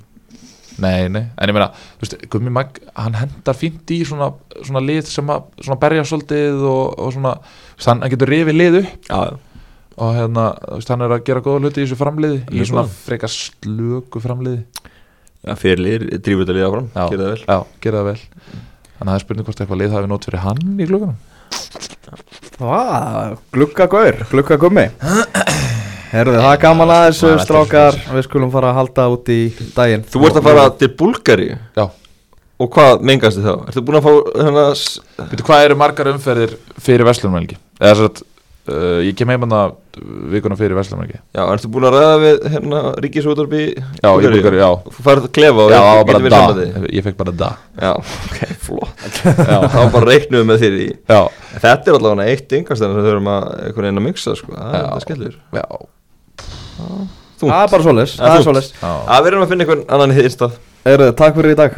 Nei, nei, en ég meina, þú veist, Gummi Magg hann hendar fínt í svona, svona lið sem að, svona berja svolítið og, og svona, veist, hann, hann getur rifið lið upp. Já, já og hérna, hann er að gera góða hluti í þessu framliði, í svona góð. frekar slöku framliði. Já, fyrirlir, drífur þetta liða fram. Gerðu það vel. Já, gera það vel. Þannig að það er spurning hvort eitthvað lið hafi nót fyrir hann í glöggunum Vá, glugga gaur, glugga gummi Herðu, það er gaman að þessu Það er strákar. Við skulum fara að halda út í daginn. Þú ert að fara til Búlgari Já, Og hvað mengast þið þá? Ertu búin að fá hérna hvað eru margar umferðir fyrir Vestlumvelgi? Eða svo að uh, ég kem heim hann að vikuna fyrir Vestlumvelgi Já, ertu búin að ræða við hérna Ríkisútarbi Já, í Búlgaríu, já. Þú færð að klefa og Já, við það bara verið da. sambandi. Ég fekk bara da. Já, ok, flott. Já, þá bara reiknum við með þér í. Já, Þetta er allavega eitt yngastæðan sem þau erum að einhvern veginn að mixa sko. Það er þetta skellur. Já, Það er bara svoleiðis, Já, það er þungt. svoleiðis. Já. Að við erum að finna einhvern annan í þinn stað. Takk fyrir í dag